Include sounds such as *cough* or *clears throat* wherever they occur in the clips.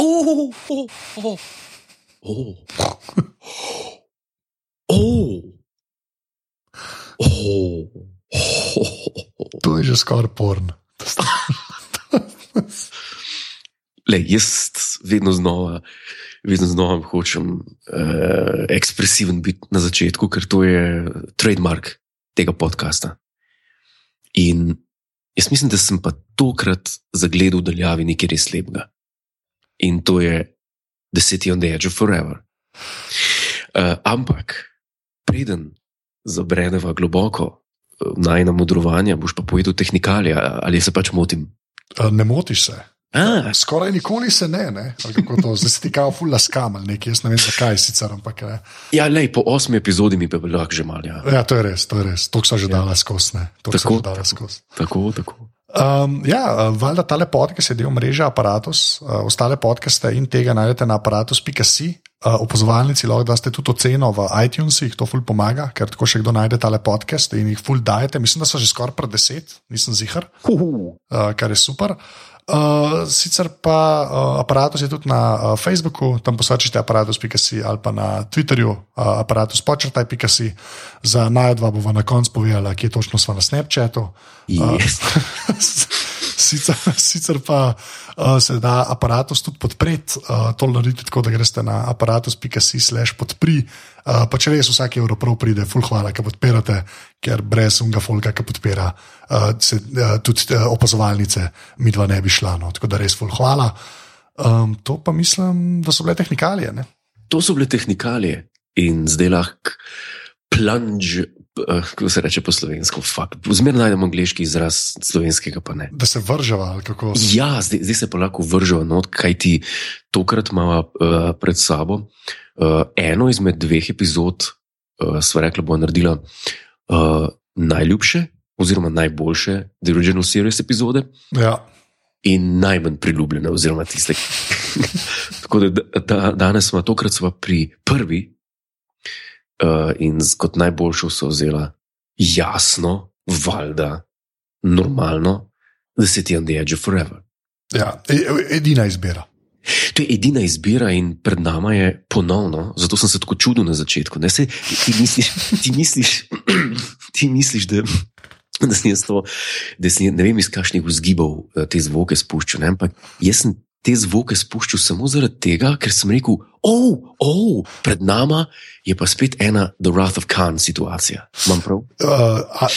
Oh, oh, oh. Oh. Oh. Oh. To je že skoraj porn. Lej, jaz vedno znova, vedno znova hočem uh, ekspresiven biti na začetku, ker to je trademark tega podcasta. In jaz mislim, da sem pa tokrat zagledal v daljavi nekaj res lepega. In to je The City on the Edge of Forever. Uh, ampak, preden zabredeva globoko v najna modrovanja, boš pa povedal tehnikalije, ali se pač motim. A, Ne motiš se. A, Skoraj nikoli se ne, ne? Kako to, zdaj si ti kao fulla skam ali nekaj, jaz ne vem zakaj sicer, ampak ne. ja, lej, po osmi epizodi mi pa bi lahko že mal. Ja. Ja, to je res, to je res. To so že dala skozi, Tako, že dala tako. skozi. Tako, tako. Um, ja, valjda tale podcast je del mreže Apparatus, uh, ostale podcaste in tega najdete na aparatus.si. Uh, opozovalnici lahko da ste tudi oceno v iTunesih, to ful pomaga, ker tako še kdo najde tale podcast in jih ful dajete. Mislim, da so že skoraj pred deset, nisem zihar, uh, kar je super. Uh, sicer pa uh, aparatus je tudi na uh, Facebooku, tam posrčite aparatus.si ali pa na Twitterju, uh, aparatus.si. Za najdva bova na koncu povedala, kje točno smo na Snapchatu. Yes. *laughs* sicer, *laughs* sicer pa uh, se da aparatus tudi podpreti, uh, to naredite tako, da greste na aparatus.si/slash podpri. Uh, pa če res vsak evro prav pride, full hvala, ki podpirate, ker brez unga folka, ki podpira, uh, se, uh, tudi uh, opazovalnice, mi dva ne bi šla. No. Tako da res full hvala. Um, to pa mislim, da so bile tehnikalije. Ne? To so bile tehnikalije in zdaj lahko plunge, kako se reče po slovensko, zmerno najdemo angliški izraz, slovenskega pa ne. Da se vrževa ali kako. Ja, zdaj, zdaj se pa lahko vržemo not, kaj ti tokrat imamo uh, pred sabo. Uh, eno izmed dveh epizod, uh, sva rekla, bo naredila uh, najljubše, oziroma najboljše The Original Series epizode Ja. in najmanj priljubljene, oziroma tiste. *laughs* Tako da, da danes smo tokrat pri prvi uh, in kot najboljšo so vzela jasno, valjda, normalno, The City on the Edge of Forever. Ja, e- edina izbira. To je edina izbira, in pred nami je ponovno, zato sem se tako čudil na začetku. Ne, se, ti misliš, ti misliš, *clears throat* ti misliš da, da sem jaz to, da sem, ne vem iz kakšnih vzgibov eh, te zvoke spuščal, ampak jaz sem te zvoke spuščal samo zaradi tega, ker sem rekel, oh, oh, pred nami je pa spet ena The Wrath of Khan situacija. Imam prav? Uh, a,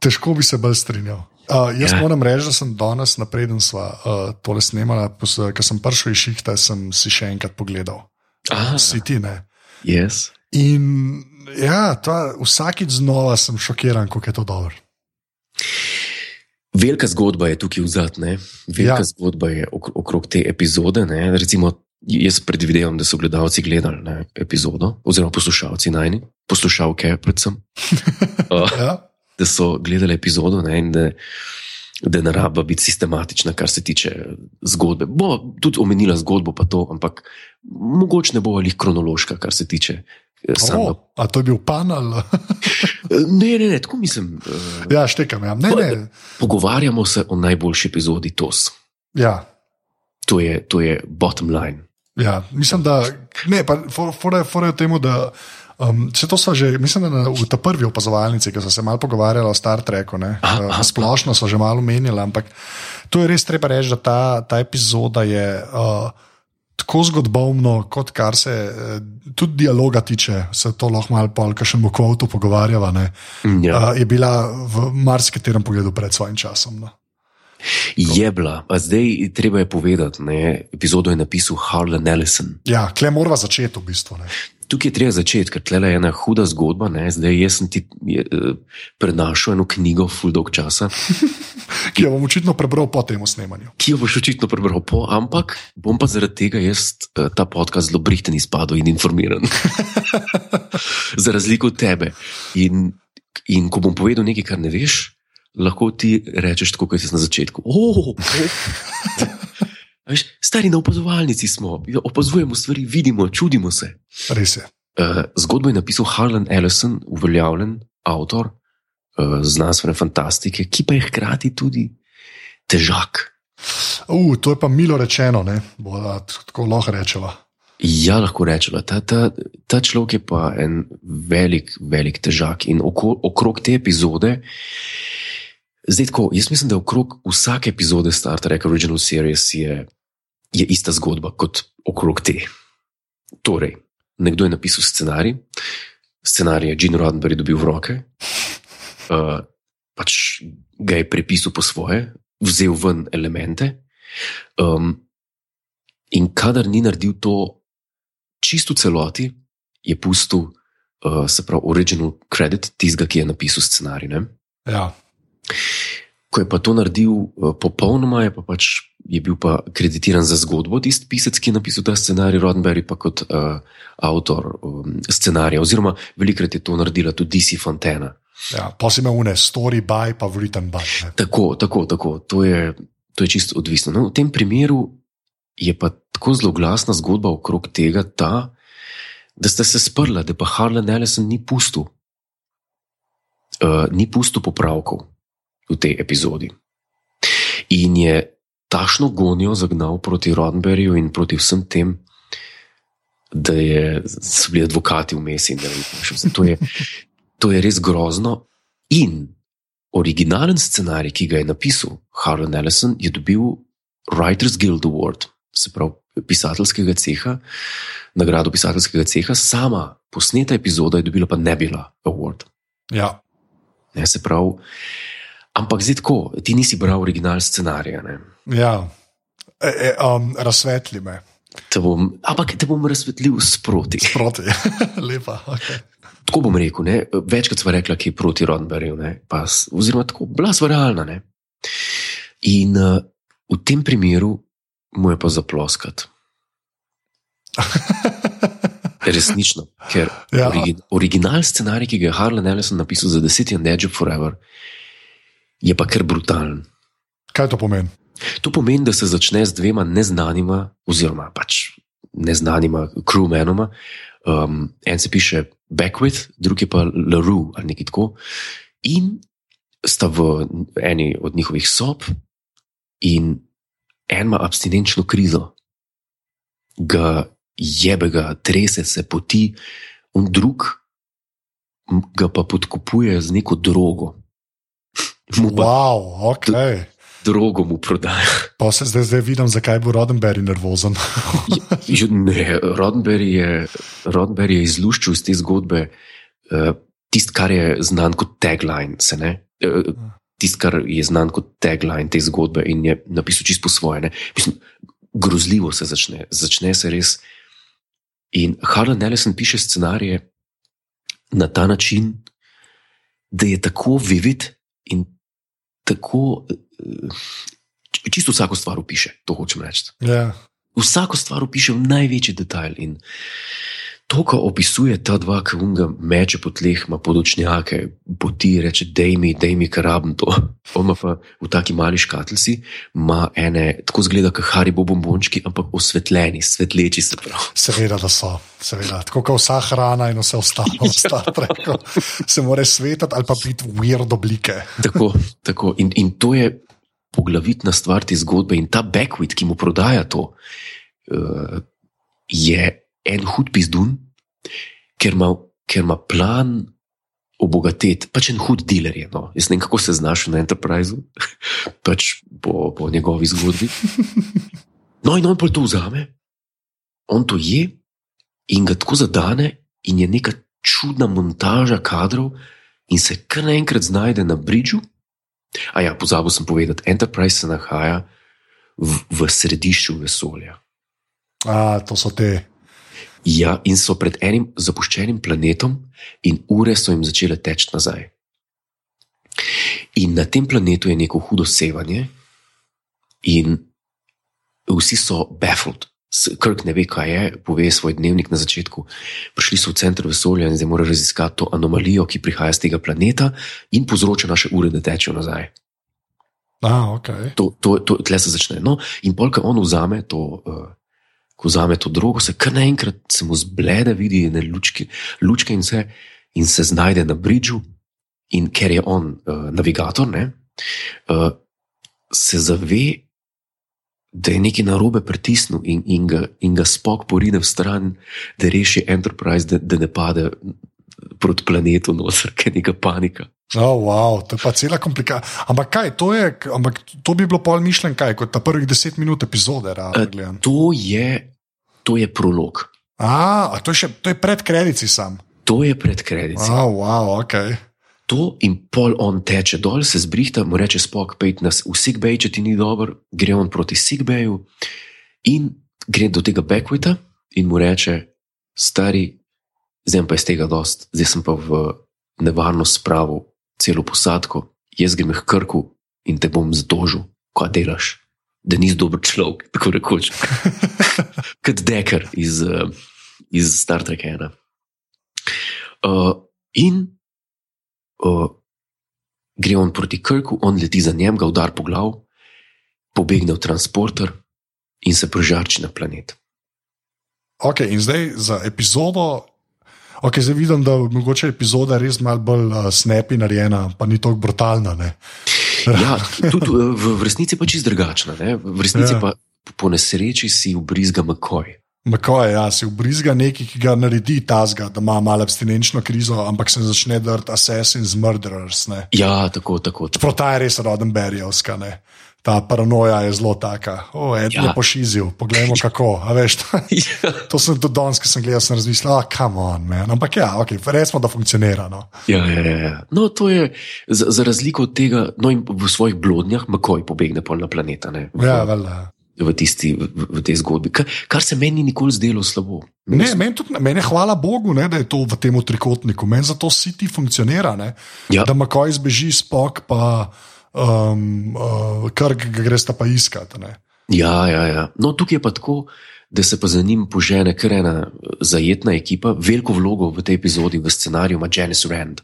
težko bi se bolj strinjal. Uh, jaz Ja. ja. moram reči, da sem danes, napreden sva uh, tole snemala, ker sem prišel iz šihta, sem si še enkrat pogledal. Ah, Si ti ne. yes. In ja, ta, vsakič znova sem šokiran, kako je to dobro. Velika zgodba je tukaj vzadnja, velika ja. Zgodba je ok okrog te epizode. Ne? Recimo, jaz predvidevam, da so gledalci gledali ne, epizodo, oziroma poslušalci najni, poslušalke, predvsem, uh, *laughs* Ja? da so gledali epizodo ne, in da, da ne raba biti sistematična, kar se tiče zgodbe. Bo tudi omenila zgodbo, pa to, ampak mogoče ne bo ali kronološka, kar se tiče. Eh, samega- O, a to je bil panel? *laughs* Ne, ne, ne, tako mislim. Uh, ja, štekam. Ja. Ne, ne. pogovarjamo se o najboljši epizodi TOS. Ja. To je, to je bottom line. Ja, mislim, da ne, pa fora je v tem, da um, se to so že, mislim, da na, v ta prvi opazovalnici, ki so se malo pogovarjali o Star Treku, ne, Aha, aha. uh, splošno so že malo menili, ampak to je res treba reči, da ta, ta epizoda je. Uh, Tako zgodovino, kot kar se eh, tudi dialoga tiče, se to lahko malo pol, kar še mu kvotu pogovarjava, ne, Ja. uh, je bila v marsikaterem pogledu pred svojim časom. No. Je bila, a zdaj treba je povedati, ne, epizodo je napisal Harlan Ellison. Ja, kle morava začeti v bistvu. Ne. Tukaj je treba začeti, ker tle je ena huda zgodba. Ne, zdaj jaz sem ti je, eh, prenašal eno knjigo, full dolg časa, *laughs* Ki jo bom očitno prebral po tem snemanju. ki jo boš očitno prebral po, ampak bom pa zaradi tega jaz eh, ta podcast zelo brihten izpadel in informiran. *laughs* Za razliko od tebe. In, in ko bom povedal nekaj, kar ne veš, lahko ti rečeš tako, kot si na začetku. Oh, Veš, stari na opazovalnici smo, opazujemo stvari, vidimo, čudimo se. Res je. Uh, zgodbo je napisal Harlan Ellison, uveljavljen avtor uh, znanstvene fantastike, ki pa je hkrati tudi težak. Uh, to je pa milo rečeno, ne? Bo, da, tako lahko rečemo. Ja, lahko rečemo. Ta, ta, ta človek je pa en velik, velik težak in oko, okrog te epizode. Zdaj, tako, jaz mislim, da okrog vsake epizode Star Trek Original Series je, je ista zgodba kot okrog te. Torej, nekdo je napisal scenarij, scenarij je Gene Roddenberry dobil v roke, uh, *laughs* pač ga je prepisal po svoje, vzel ven elemente. Um, in kadar ni naredil to čisto celoti, je pustil, uh, se pravi, original credit tistega, ki je napisal scenarij. Ne? Ja. Ko je pa to naredil uh, popolnoma, je, pa pač, je bil pa kreditiran za zgodbo, tisti pisec, ki je napisal ta scenarij, Roddenberry, pa kot uh, avtor um, scenarija. Oziroma, velikrat je to naredila tudi DC Fontana. Ja, pa si imel une story by, pa written by. Ne. Tako, tako, tako. To je, to je čisto odvisno. No, v tem primeru je pa tako zelo glasna zgodba okrog tega, ta, da sta se sprla, da pa Harlan Ellison ni pustil, uh, ni pustil popravkov v tej epizodi. In je tašno gonijo zagnal proti Roddenberryju in proti vsem tem, da je, so bili advokati vmes in da ne vem, to je. To je res grozno. In originalen scenarij, ki ga je napisal Harlan Ellison, je dobil Writers Guild Award, se pravi pisateljskega ceha, nagrado pisateljskega ceha, sama posneta epizoda je dobila pa Nebula Award. Ja. Ne, se pravi, ampak zdaj tako, ti nisi bral original scenarija. Ne? ja. E, e, um, razsvetli me. Te bom, ampak te bom razsvetlil sproti. Sproti. *laughs* Lepa. Okay. Tako bom rekel, ne? večkrat smo rekli, ki je proti s- oziroma tako, bila sva realna. Ne? In uh, v tem primeru mu je pa zaploskati. *laughs* Resnično, ker Ja. origi, original scenarij, ki ga je Harlan Ellison napisal za The City and Edge of Forever, je pa kar brutalen. Kaj to pomeni? To pomeni, da se začne z dvema neznanima, oziroma pač neznanima crewmenoma. Um, en se piše Beckwith, drugi pa LaRue ali nekaj tako. In sta v eni od njihovih sob, in en ima abstinenčno krizo, ga jebe, ga trese se poti, in drug ga pa podkupuje z neko drogo. Mu pa Wow, okay. drogo mu prodaja. *laughs* Pa se zdaj, zdaj vidim, zakaj bo Rodenberry nervozen. Ne, Roddenberry je, Roddenberry je izluščil iz te zgodbe uh, tisto, kar je znan kot tagline. Uh, tisto, kar je znan kot tagline te zgodbe in je napisal čisto svoje. ne. Mislim, grozljivo se začne, začne se res. In Harlan Ellison piše scenarije na ta način, da je tako vivid tako. Uh, čisto vsako stvar opiše, to hočem reči ja. vsako stvar opiše v največji detajl. In to, kar opisuje ta dva, ki unga meče po tleh, ima podočnjake, poti, reče: Dej mi, dej mi, kar rabim to. *laughs* On ima pa v taki mali škatlici, ima ene, tako zgleda, kot haribo bombončki, ampak osvetljeni, svetleči se prav. Seveda, da so. Seveda. Tako kot vsa hrana in vse ostalo, v Star Treku, se mora svetati ali pa biti weird oblike. *laughs* Tako, tako. In, in to je poglavitna stvar te zgodbe. In ta Beckwith, ki mu prodaja to, uh, je en hud pizdun, ker ima, ker ima plan obogatiti, pač en hud dealer je. No. Jaz ne vem, kako se znaš na Enterpriseu, *laughs* pač po, po njegovi zgodbi. No, in on pa to vzame, on to je in ga tako zadane, in je neka čudna montaža kadrov, in se kar naenkrat znajde na bridžu. A ja, pozabil sem povedati, Enterprise se nahaja v, v središču vesolja. A, to so te. Ja, in so pred enim zapuščenim planetom, in ure so jim začele teči nazaj. In na tem planetu je neko hudo sevanje, in vsi so baffled. Krk ne ve, kaj je, pove svoj dnevnik na začetku. Prišli so v center vesolja in zdaj morajo raziskati to anomalijo, ki prihaja z tega planeta in povzroča naše ure, da tečejo nazaj. A, okay. To, to, to, tle se začne. No, in polk on vzame to, uh, ko vzame to drogo, se kar naenkrat se mu zblede, vidi ene lučke, lučke in, se, in se znajde na bridžu. In ker je on uh, navigator, ne, uh, se zave, da je nekaj narobe pritisnil in, in, ga, in ga spok porine v stran, da reši Enterprise, da, da ne pade proti planetu, noter, ker je neka panika. Oh, wow, to je pa cela komplikacija. Ampak kaj, to, je, ampak to bi bilo pol mišljen, kaj, kot ta prvih deset minut epizode. Realno, uh, to, je, to je prolog. A, a to, je še, to je pred kredici sam. To je pred kredici. Oh, wow, okay. To in pol on teče dol, se zbrihta, mu reče: Spok, pejt nas v Sigbej, če ti ni dobro, gre on proti Sigbeju in gre do tega Beckwita in mu reče: Stari, zdaj pa je z tega dost, zdaj sem pa v nevarno spravo celo posadko, jaz grem k krku in te bom zdožil, kaj delaš, da nisi dober človek, tako rekoč. *laughs* Kot deker iz, uh, iz Star Treka 1. Uh, in uh, gre on proti krku, on leti za njem, ga udar po glavu, pobegne v transporter in se prežarči na planet. Ok, in zdaj za epizodo Okay, zdaj vidim, da je mogoče epizoda res malo bolj uh, snapi narejena, pa ni tako brutalna. ja, tudi v, v resnici pa čist drugačna. Ne? V resnici ja. pa po nesreči si ubrizga McCoy. McCoy, ja, si ubrizga nekaj, ki ga naredi tazga, da ima malo abstinenčno krizo, ampak se začne drti Assassin's Murderers. Ne? Ja, tako, tako. tako. Prota je res Rodenbergjevska ta paranoja je zelo taka. O, en ja. je pošizil, poglejmo kako. Veš, *laughs* ja. To sem tudi danes, ki sem gledal, sem razmišljal, kam on, man. ampak ja, okay, res smo, da funkcionira. No. Ja, ja, ja, ja. No, to je za, za razliko od tega, no in v svojih blodnjah, makoj pobegne pol na planeta. Ne, v, ja, vele. V, tisti, v, v tej zgodbi, kar, kar se meni nikoli zdelo slabo. Ne, meni tudi, meni hvala Bogu, ne, da je to v tem trikotniku, meni zato siti funkcionira. Ja. Da makoj zbeži spok, pa um, uh, kar greš pa iskati. Ja, ja, ja. No, tukaj je pa tako, da se pa za njim požene kar ena zajetna ekipa, veliko vlogo v tej epizodi, v scenariju ima Janice Rand.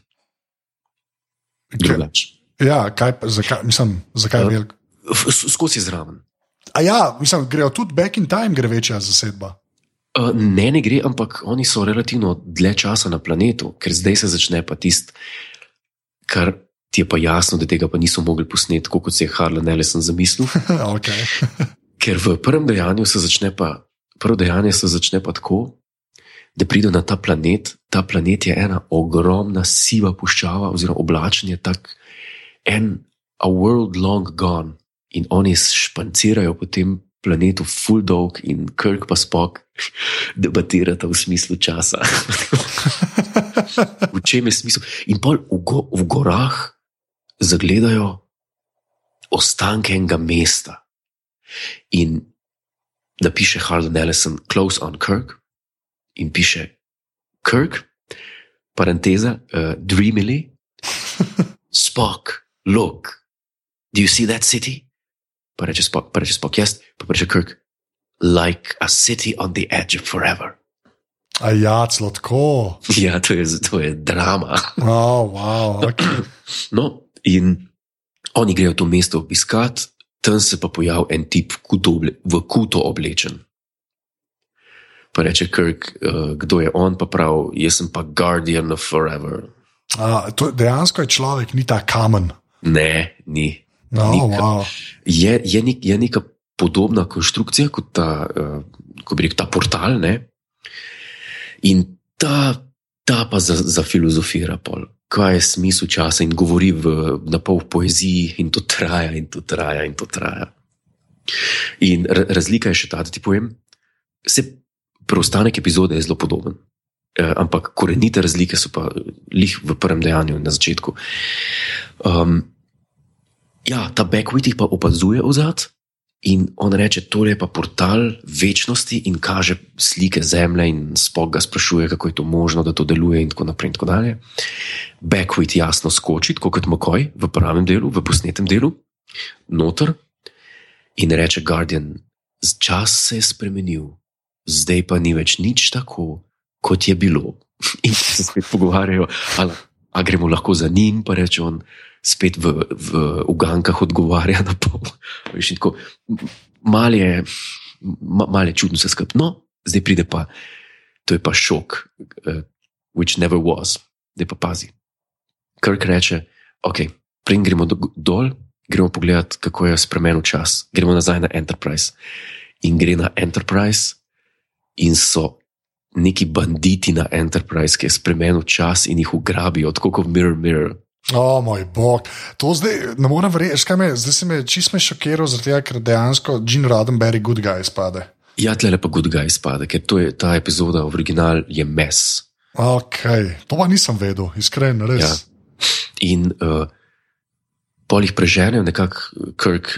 Drugač. Ja, kaj, zakaj, mislim, zakaj je uh, veliko? Skozi zraven. A ja, mislim, grejo tudi back in time, gre večja zasedba. Uh, ne, ne gre, ampak oni so relativno dlje časa na planetu, ker zdaj se začne pa tisto, kar ti je pa jasno, da tega pa niso mogli posneti, kot se je Harlan Ellison zamislil. *laughs* okay. Ker v prvem dejanju se začne pa, prvo dejanje se začne pa tako, da pride na ta planet. Ta planet je ena ogromna siva puščava, oziroma oblačen je tak en, a world long gone. In oni špancirajo po tem planetu, full dog in krk pa spok, debatirata v smislu časa. *laughs* v čem je smisel? In pol v, go, v gorah zagledajo ostanke enega mesta. In da piše Harlan Ellison, close on Kirk, in piše Kirk, parenteza, uh, dreamily, *laughs* Spock, look, do you see that city? Pa reče Spock, pa reče Spock, yes, pa reče Kirk, like a city on the edge of forever. A ja, celo tako. *laughs* Ja, to je, to je drama. Oh, wow, okay. *clears throat* No, In oni grejo to mesto obiskat, tam se pa pojavi en tip v kuto oblečen. Pa reče Kirk, uh, kdo je on, pa pravi, jaz sem pa Guardian of Forever. A, to dejansko je človek, ni ta kamen. Ne, ni. No, Nika, wow. je, je, nek, je neka podobna konstrukcija kot ta, uh, ko rekel, ta portal. Ne? In ta, ta pa za, za filozofira pol kaj je smisel časa in govori v, na pol v poeziji, in to traja, in to traja, in to traja. In razlika je še ta, da ti povem, se preostanek epizode je zelo podoben. E, ampak korenite razlike so pa lih v prvem dejanju in na začetku. Um, ja, ta backwit jih pa opazuje ozad, In on reče, to je pa portal večnosti in kaže slike zemlje, in spog ga sprašuje, kako je to možno, da to deluje, in tako naprej. In tako dalje. Backwit jasno skoči, kot Mokoj v pravem delu, v posnetem delu, noter in reče: Guardian, čas se je spremenil, zdaj pa ni več nič tako, kot je bilo. *laughs* In se spet pogovarjajo, ali gremo lahko za njim, pa reče on spet v, v ugankah odgovarja na pol. Mal je, mal je čudno se skupaj. No, zdaj pride pa, to je pa šok, uh, which never was, zdaj pa pazi. Krk reče, ok, prej gremo do, dol, gremo pogledat, kako je spremenil čas. Gremo nazaj na Enterprise. In gre na Enterprise, in so neki banditi na Enterprise, ki je spremenil čas in jih ugrabijo, tako kot Mirror Mirror. O moj bog, to zdaj ne morem verjeti, me, zdaj se me čisto šokiral, zato ker dejansko Gene Roddenberry good guy spade. Ja, tle pa good guy spade, ker to je ta epizoda, original je mes. Ok, to pa nisem vedel, iskreno, res. Ja. In uh, pol jih preženejo nekako Kirk.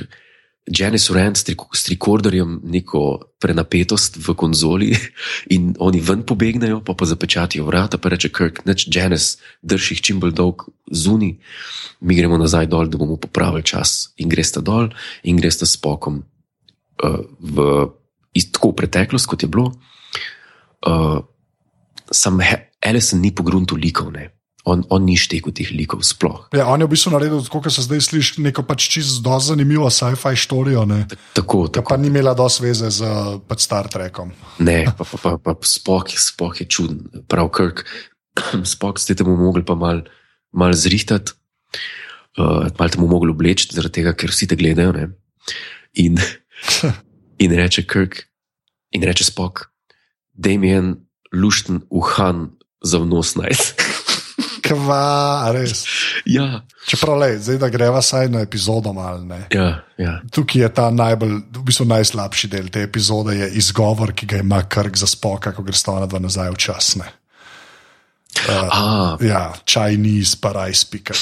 Janice Rand s trikorderjem neko prenapetost v konzoli *laughs* in oni ven pobegnejo, pa pa zapečatijo vrata, pa reče Kirk, neč Janice, drži jih čim bolj dolg zuni, mi gremo nazaj dol, da bomo popravili čas. In greste dol in greste s pokom uh, v tako preteklost, kot je bilo. Uh, sam Ellison ni pogrunil likov, ne. On, on ni štekel teh likov sploh. Ja, on je v bistvu naredil, kot se zdaj sliši, neko pač čisto zanimivo sci-fi storijo. Tako, tako. Pa ni imela dosti veze z pač Star Trekom. Ne, *laughs* pa, pa, pa, pa sploh, sploh je čuden. Prav, Kirk, *clears throat* sploh ste temu mogli pa mal, mal zrihtati, uh, mal temu mogli obleči, zaradi tega, ker vsi te gledajo. Ne? In, *laughs* in reče Kirk, in reče spok, Damien, lušten, uhan za vnos najs. *laughs* Kva, res. Ja. Čeprav, le, zdaj da greva saj na epizodo malo. Ja, ja. Tukaj je ta najbolj, v bistvu najslabši del te epizode, je izgovor, ki ga ima Krk za spoka, ko gre stona dva nazaj v čas. Uh, ja, Chinese, pa rajs, pika.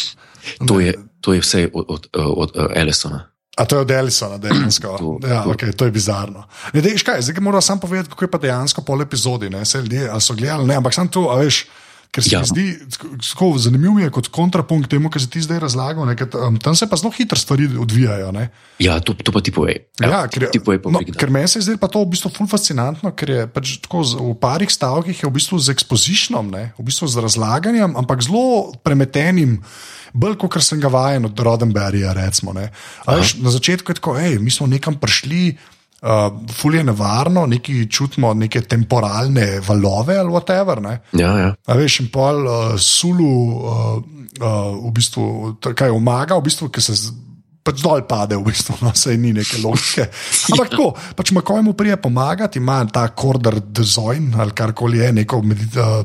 To je, to je vse od, od, od, od Ellisona. A to je od Ellisona, dejansko. *clears throat* to, ja, to. Okay, to je bizarno. Ne, dej, škaj, zdaj moram samo povedati, kako je pa dejansko pol epizodi. Ne, ljudje, ali so gledali, ne, ampak sem tu, a veš. Ker se ja. mi zdi tako zanimivo, kot kontrapunkt temu, kar si ti zdaj razlagal. Ne, ker, um, tam se pa zelo hitro stvari odvijajo. Ne. Ja, to, to pa ti poje. Ja, ja, ker, no, ker meni se zdi pa to v bistvu ful fascinantno, ker je pač tako z, v parih stavkih v bistvu z ekspozicijom, v bistvu z razlaganjem, ampak zelo premetenim. Bolj kot sem ga vajen od Rodenberga. Na začetku je tako, hej, mi smo nekam prišli, uh, ful je nevarno, neki čutimo neke temporalne valove ali whatever. Ja, ja. A veš, in pol uh, sulu, uh, uh, v bistvu, kaj omaga, v bistvu, ki se. Pač dol pade, v bistvu, no, sej ni neke logike. Ampak tako, pač ko jim prije pomagati, ima ta korder design ali karkoli je, neko,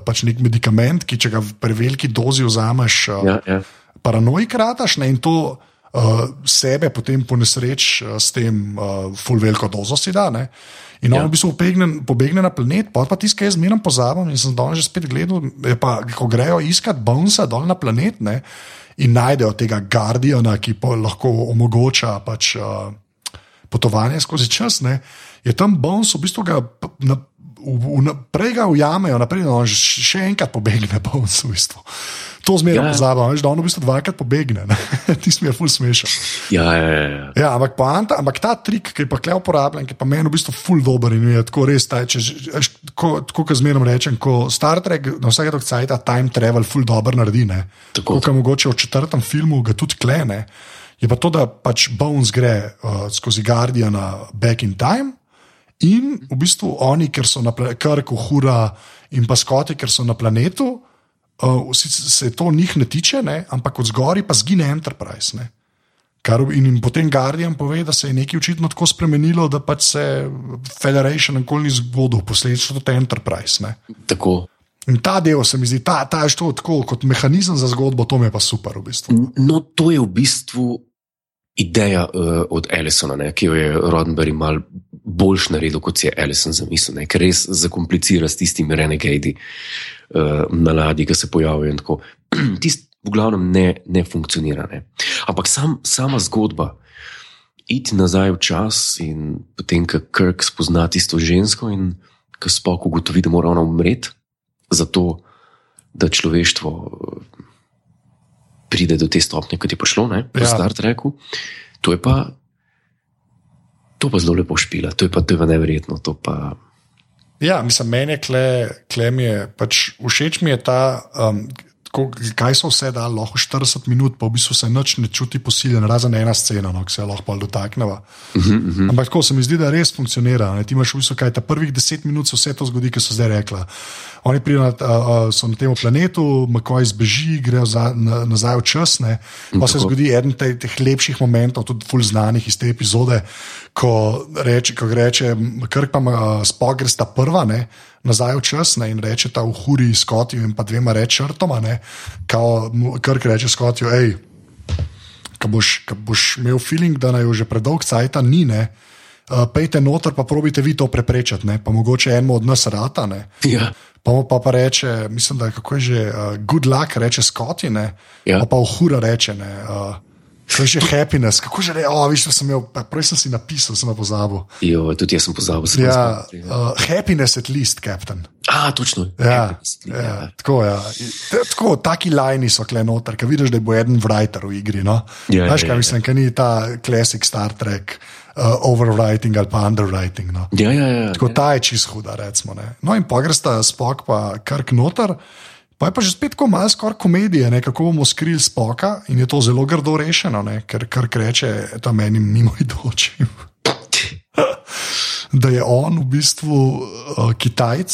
pač nek medikament, ki če ga v preveliki dozi vzameš, ja, ja. paranoik rataš ne, in to uh, sebe potem po nesreč uh, s tem uh, full veliko dozo si da. Ne? In on ja. v bistvu pobegne, pobegne na planet, pa pa tiskaj jaz zmeraj pozabim in sem danes že spet gledal, pa, ko grejo iskat bonsa dol na planet ne? in najdejo tega Guardiana, ki pa lahko omogoča pač, uh, potovanje skozi čas, ne? je tam bons v bistvu ga. Na, v, prej ga ujamejo, naprej, no, še enkrat pobegne, pa v bistvu. To zmeraj ja. pozabim, da on v bistvu dvakrat pobegne, *laughs* ti smo jih ful smešen. Ja, ja, ja, ja. ja ampak, poanta, ampak ta trik, ki je pa klej uporabljen, ki pa meni v bistvu ful dober in je tako res, taj, če, tako, tako kot zmeraj rečem, ko Star Trek na vsake tok cajt time travel ful dober naredi, tako kot mogoče v četrtem filmu ga tudi klene. Je pa to, da pač Bones gre uh, skozi Guardiana back in time. In v bistvu oni, ker so na krku, hura in pa skoti, ker so na planetu, uh, se to njih ne tiče, ne? ampak od zgori pa zgine Enterprise. Ne? Kar, in, in potem Guardian pove, da se je nekaj očitno tako spremenilo, da pač se Federation nikoli ni zgodil, posledično tudi Enterprise. Ne? Tako. In ta del se mi zdi, ta, ta je to tako kot mehanizem za zgodbo, to mi je pa super. V bistvu. No, to je v bistvu ideja uh, od Ellisona, ne, ki jo je Rodenberg mal boljš naredil, kot si je Ellison zamislil, ne, ker res zakomplicira s tistimi renegadi uh, na ladji, ki se pojavijo in tako. *clears throat* Tist v glavnem ne, ne funkcionira. Ne. Ampak sam, sama zgodba, iti nazaj v čas in potem, ko Kirk spozna tisto žensko in ko spok ugotovi, da mora ona umreti, zato da človeštvo pride do te stopnje, kot je prišlo, ne, po ja. Star Treku. To je pa, to pa zelo lepo špila, to je pa, to je pa neverjetno. Pa... Ja, mislim, meni je kle, kle mi je, pač všeč mi je ta. Um, ko, kaj so vse dali, lahko 40 minut, pa v bistvu se noč ne čuti posiljen, razen ena scena, no, ki se lahko bolj dotakneva. Uh -huh, uh -huh. Ampak tako se mi zdi, da res funkcionira. Ne? Ti imaš v bistvu kaj, ta prvih 10 minut se vse to zgodi, ki so zdaj rekla. Oni pridejo na, uh, na tem planetu, Makoj zbeži, grejo za, na, nazaj v čas. Ne? Pa se zgodi eden te, teh lepših momentov, tudi ful znanih iz te epizode, ko reče, ko reče Krk pa uh, spog, gre sta prva. Ne? nazaj v čas ne, in reče ta v huri skotju in pa dvema rečrtoma, kar reče skotju, hej, ko boš, boš imel feeling, da naj jo že predolg cajt ni. Ne, Uh, pejte noter, pa probite vi to preprečiti, ne? pa mogoče eno od nas rata. Ja. Pa mu pa, pa reče, mislim, da je kako je že, uh, good luck, reče Scotty, ja. pa pa v hura reče, ne, uh, To je že happiness, kako že reče, oh, viš, sem imel, prej sem si napisal, sem pozabil. Jo, tudi jaz sem pozabil. Sem ja, uh, happiness at least, captain. A, točno. Ja, ja, ja. Tako, ja. tako, taki lajni so kle noter, ker vidiš, da bo eden writer v igri. No? Ja, Veš, ja, kaj ja, mislim, ja. ker ni ta klasik Star Trek. Uh, overwriting ali pa underwriting. No. Ja, ja, ja, Tako ja. ta je čist huda, recimo. Ne. No, in pa greš ta spok, pa krk noter, Pa je pa že spet tako malo skoraj komedije, ne, kako bomo skrili spoka in je to zelo grdo rešeno, ne, ker kar reče tam enim mimoidočim. *laughs* da je on v bistvu uh, Kitajc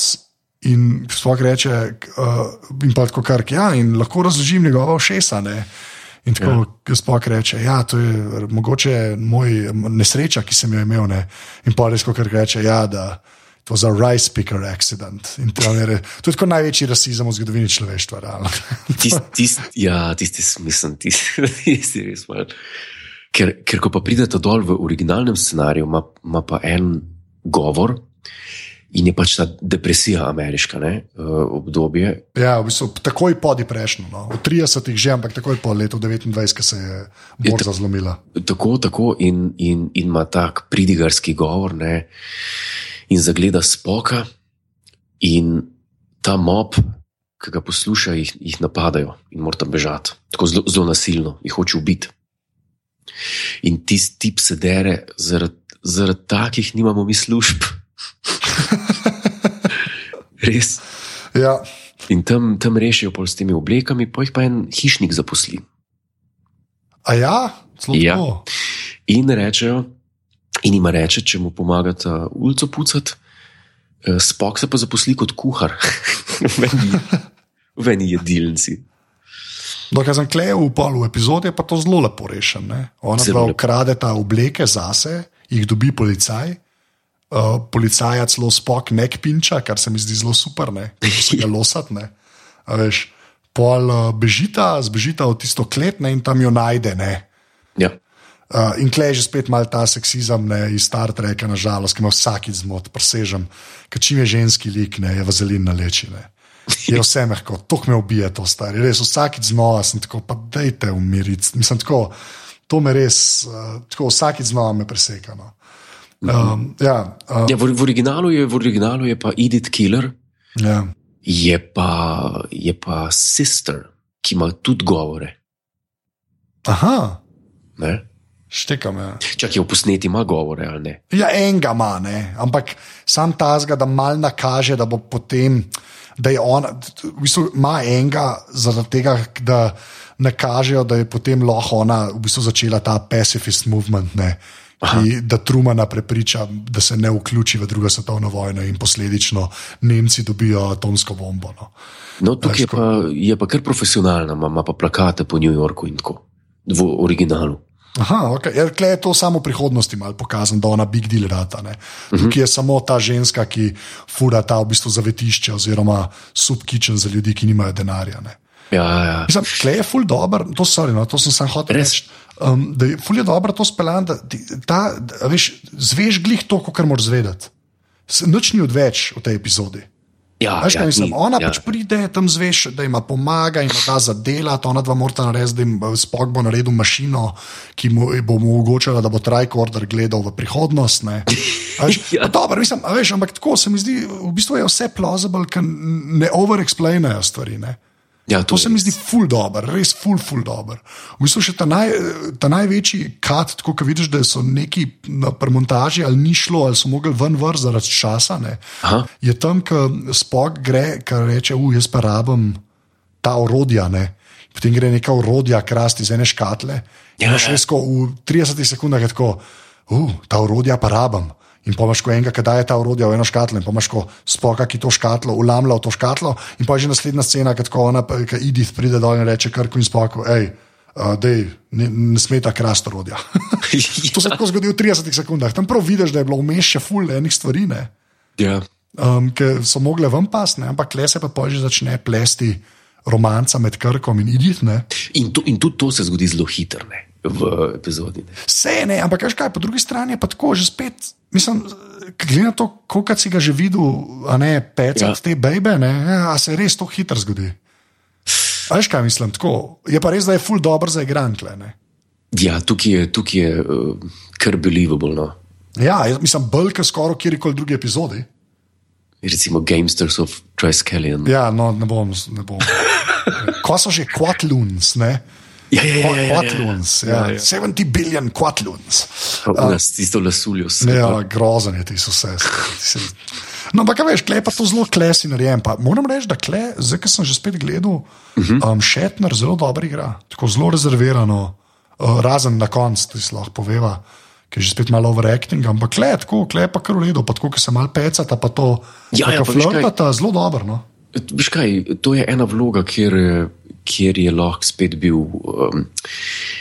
in sploh reče, uh, in pa tako kar ja, in lahko razložim njegova všesa. Ne. In tako ja. sploh reče, ja, je mogoče moj nesreča, ki sem jo imel. Ne. In pa res, kar reče, ja, da to je rice picker accident. To je, to je tako največji rasizem v zgodovini človeštva. *laughs* Tisti, tist, ja, tisti smisel, tisti, *laughs* tisti res mal. Ker, ker ko pa pridete dol v originalnem scenariju, ima pa en govor. In je pač ta depresija ameriška ne, uh, obdobje. Ja, v bistvu takoj po depresiju, no. v 30-ih že, ampak takoj po letu 29, ki se je borza zlomila. Tako, tako in, in, in ima tak pridigarski govor. Ne in zagleda spoka, in ta mob, ki ga posluša, jih, jih napadajo in mora tam bežati, tako zelo, zelo nasilno, jih hoče ubiti. In tisti tip se dere, zaradi zarad takih nimamo mi služb. *laughs* Res. Ja. In tam, tam rešijo pol s temi oblekami, pa jih pa en hišnik zaposli. A ja, zelo ja. In rečejo, in jim reče, če mu pomagata ulico pucati, eh, spok se pa zaposli kot kuhar *laughs* v eni jedilnici. Dokaj sem klej v polu epizode, pa to zelo lepo rešen. Ne? Ona zelo ukrade ta obleke zase, jih dobi policaj. Uh, policajac celo spok nek pinča, kar se mi zdi zelo super, ne *laughs* se ga losati. Pol uh, bežita, zbežita v tisto klet ne, in tam jo najde. Ja. Uh, in klej že spet malo ta seksizem ne, iz Star Treka, nažalost, ki ima vsakič zmot, presežem, ker čim je ženski lik, ne, je vazelin na leči. Ne. Je vse mehko, to me ubije, to stari. Res vsakič znova sem tako, pa dejte umiriti. Mislim, tako, to me res, uh, tako vsakič znova me preseka. Um, ja, uh, ja, v, v, originalu je, v originalu je pa Edith Killer, ja. je, pa, je pa sister, ki ima tudi govore. Aha. Ne? Štekam. Ja. Čak je v posneti ima govore ali ne? Ja, enega ima, ne. ampak sam ta zga, da mal nakaže, da bo potem, da je on, v bistvu ima enega zaradi tega, da nakažejo, da je potem lahko ona v bistvu začela ta pacifist movement. Ne. Ki, da Trumana prepriča, da se ne vključi v drugo svetovno vojno, in posledično Nemci dobijo atomsko bombo. No. No, tukaj je pa, je pa kar profesionalna, ima pa plakate po New Yorku in tako, v originalu. Aha, okay. ja, je to samo v prihodnosti malo pokazano, da ona big deal rata. Uh -huh. Tukaj je samo ta ženska, ki fura ta v bistvu zavetišče oziroma subkičen za ljudi, ki nimajo denarja. Ne. Ja, ja. Mislim, tle je ful dobro, to, sorry, no, to sem sam hotel reči. Um, da je ful je dobro to speljan, da, da, da veš, zveš glih to, kar moraš zvedeti. Noč ni odveč v tej epizodi. Ja, Veš, ja, mislim, ona ja. pač pride tam zveš, da ima pomaga in da za dela, ona dva morata narediti, da jim spok bo naredil mašino, ki mu bo omogočala, da bo tricorder gledal v prihodnost. *laughs* Veš, ja. dobro, mislim, veš, ampak tako se mi zdi, v bistvu je vse plausible, ker ne overexplainajo stvari. Ne? Ja, to se mi zdi ful dobr, res ful, ful dobr. V bistvu še ta, naj, ta največji kat, tako da vidiš, da so neki na premontaži ali ni šlo, ali so mogli ven vr zaradi časa. Je tam, ko spok gre, ki reče, uf, jaz pa rabim ta orodja. Ne? Potem gre neka orodja krasti iz ene škatle. Ja, še ja.sko v 30 sekundah je tako, uh, ta orodja pa rabim. In pomaš, ko enega, ki daje ta orodja v eno škatlo, in pomaš, ko spoka, ki to škatlo, ulamlja v to škatlo, in pa je že naslednja scena, ki ona, ki Edith pride dol in reče, kar ko in spoku, hej, uh, dej, ne, ne smeta krasti orodja. *laughs* to se tako zgodi v 30 sekundah. Tam prav vidiš, da je bilo vmes še ful enih stvari, ne, ja. um, ki so mogle ven pas, ne, ampak le se pa že začne plesti romanca med Krkom in Edith. Ne. In, to, in tudi to se zgodi zelo hitro ne, v epizodi. Vse ne, ampak kaj, po drugi strani je pa tako, že spet, mislim, glede na to, koliko si ga že videl, a ne pecati Ja. ja. te bebe, ne, a se res to hitro zgodi. A veš kaj mislim, tako. Je pa res, da je full dobro za igrantle. Ne. Ja, tukaj je, tukaj je uh, kar believable. No. Ja, jaz mislim, bolj kot skoraj kjerkoli drugi epizodi. Recimo Gamesters of Triskelion. Ja, no, ne bom. Ne bom. *laughs* Ko so že quatloons, ne? Ja, ja, ja, ja, ja, ja. Ja, Ja, ja. 70 billion quatloons. Uh, tisto lasuljo. Ne, ja, grozen je ti so vse. No, ampak veš, klej pa to zelo klesi narejen. Pa moram reči, da klej, zdaj, ko sem že spet gledal, um, Šetner zelo dobro igra, tako zelo rezervirano, uh, razen na koncu, ti lahko poveva, ki je že spet malo overacting, ampak klej, tako, klej pa kar v redu, pa tako, ki se mal pecata, pa to, Ja, ja, pa flirtata, zelo dobro. No? Veš kaj, to je ena vloga, kjer, eh, kjer je lahko spet bil um,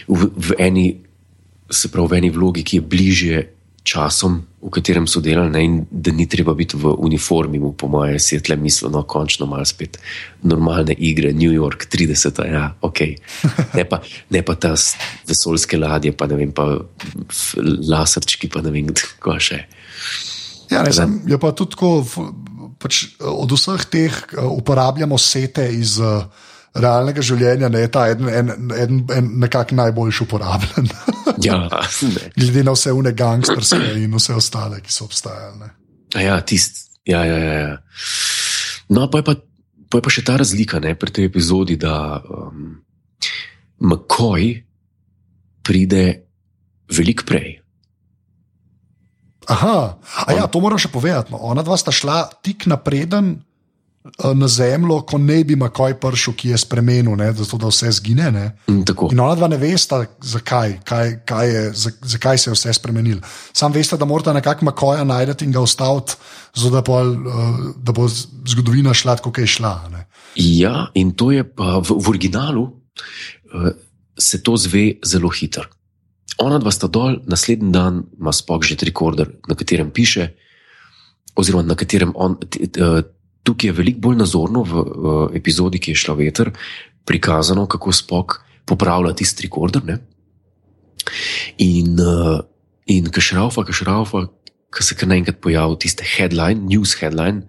v, v eni, se pravi, v eni vlogi, ki je bližje časom, v katerem so delali, ne, in da ni treba biti v uniformi, mu po moje, si je tle mislil, no, končno malo spet normalne igre, New York 30, ja, ok. *laughs* Ne pa, ne pa ta vesoljske ladje, pa ne vem, pa laserčki, pa ne vem, kaj še. Ja, ne, sem, je pa tudi tako, pač, od vseh teh eh, uporabljamo sete iz uh, realnega življenja, ne, je ta en, en, en, en nekako najboljši uporabljen. *laughs* Ja. Glede na vse une gangsterske in vse ostale, ki so. A Ja, tist, ja, ja, ja, ja. No, pa je pa, pa je pa še ta razlika ne, pri tej epizodi, da um, McCoy pride veliko prej. Aha, a ja, to moram še povedati. No. Ona dva sta šla tik napreden na zemljo, ko ne bi Makoj prišel, ki je spremenil, ne, zato da vse zgine. Ne. In tako. In ona dva ne vesta, zakaj, kaj, kaj je, za- zakaj se je vse spremenil. Sam veste, da morate nekako Makoja najti in ga ustaviti, da, pol, eh, da bo zgodovina šla kot je šla. Ne. Ja, in to je pa v, v originalu, uh, se to zve zelo hitro. Ona dva sta dol, naslednji dan ima spok že rekorder, na katerem piše, oziroma na katerem on. t- t- eh, Tukaj je veliko bolj nazorno v, v epizodi, ki je šla veter, prikazano, kako spok popravlja tisti rekorder. Ne? In, uh, in kašraufa, kašraufa, ki se kar naenkrat pojavi, tiste headline, news headline.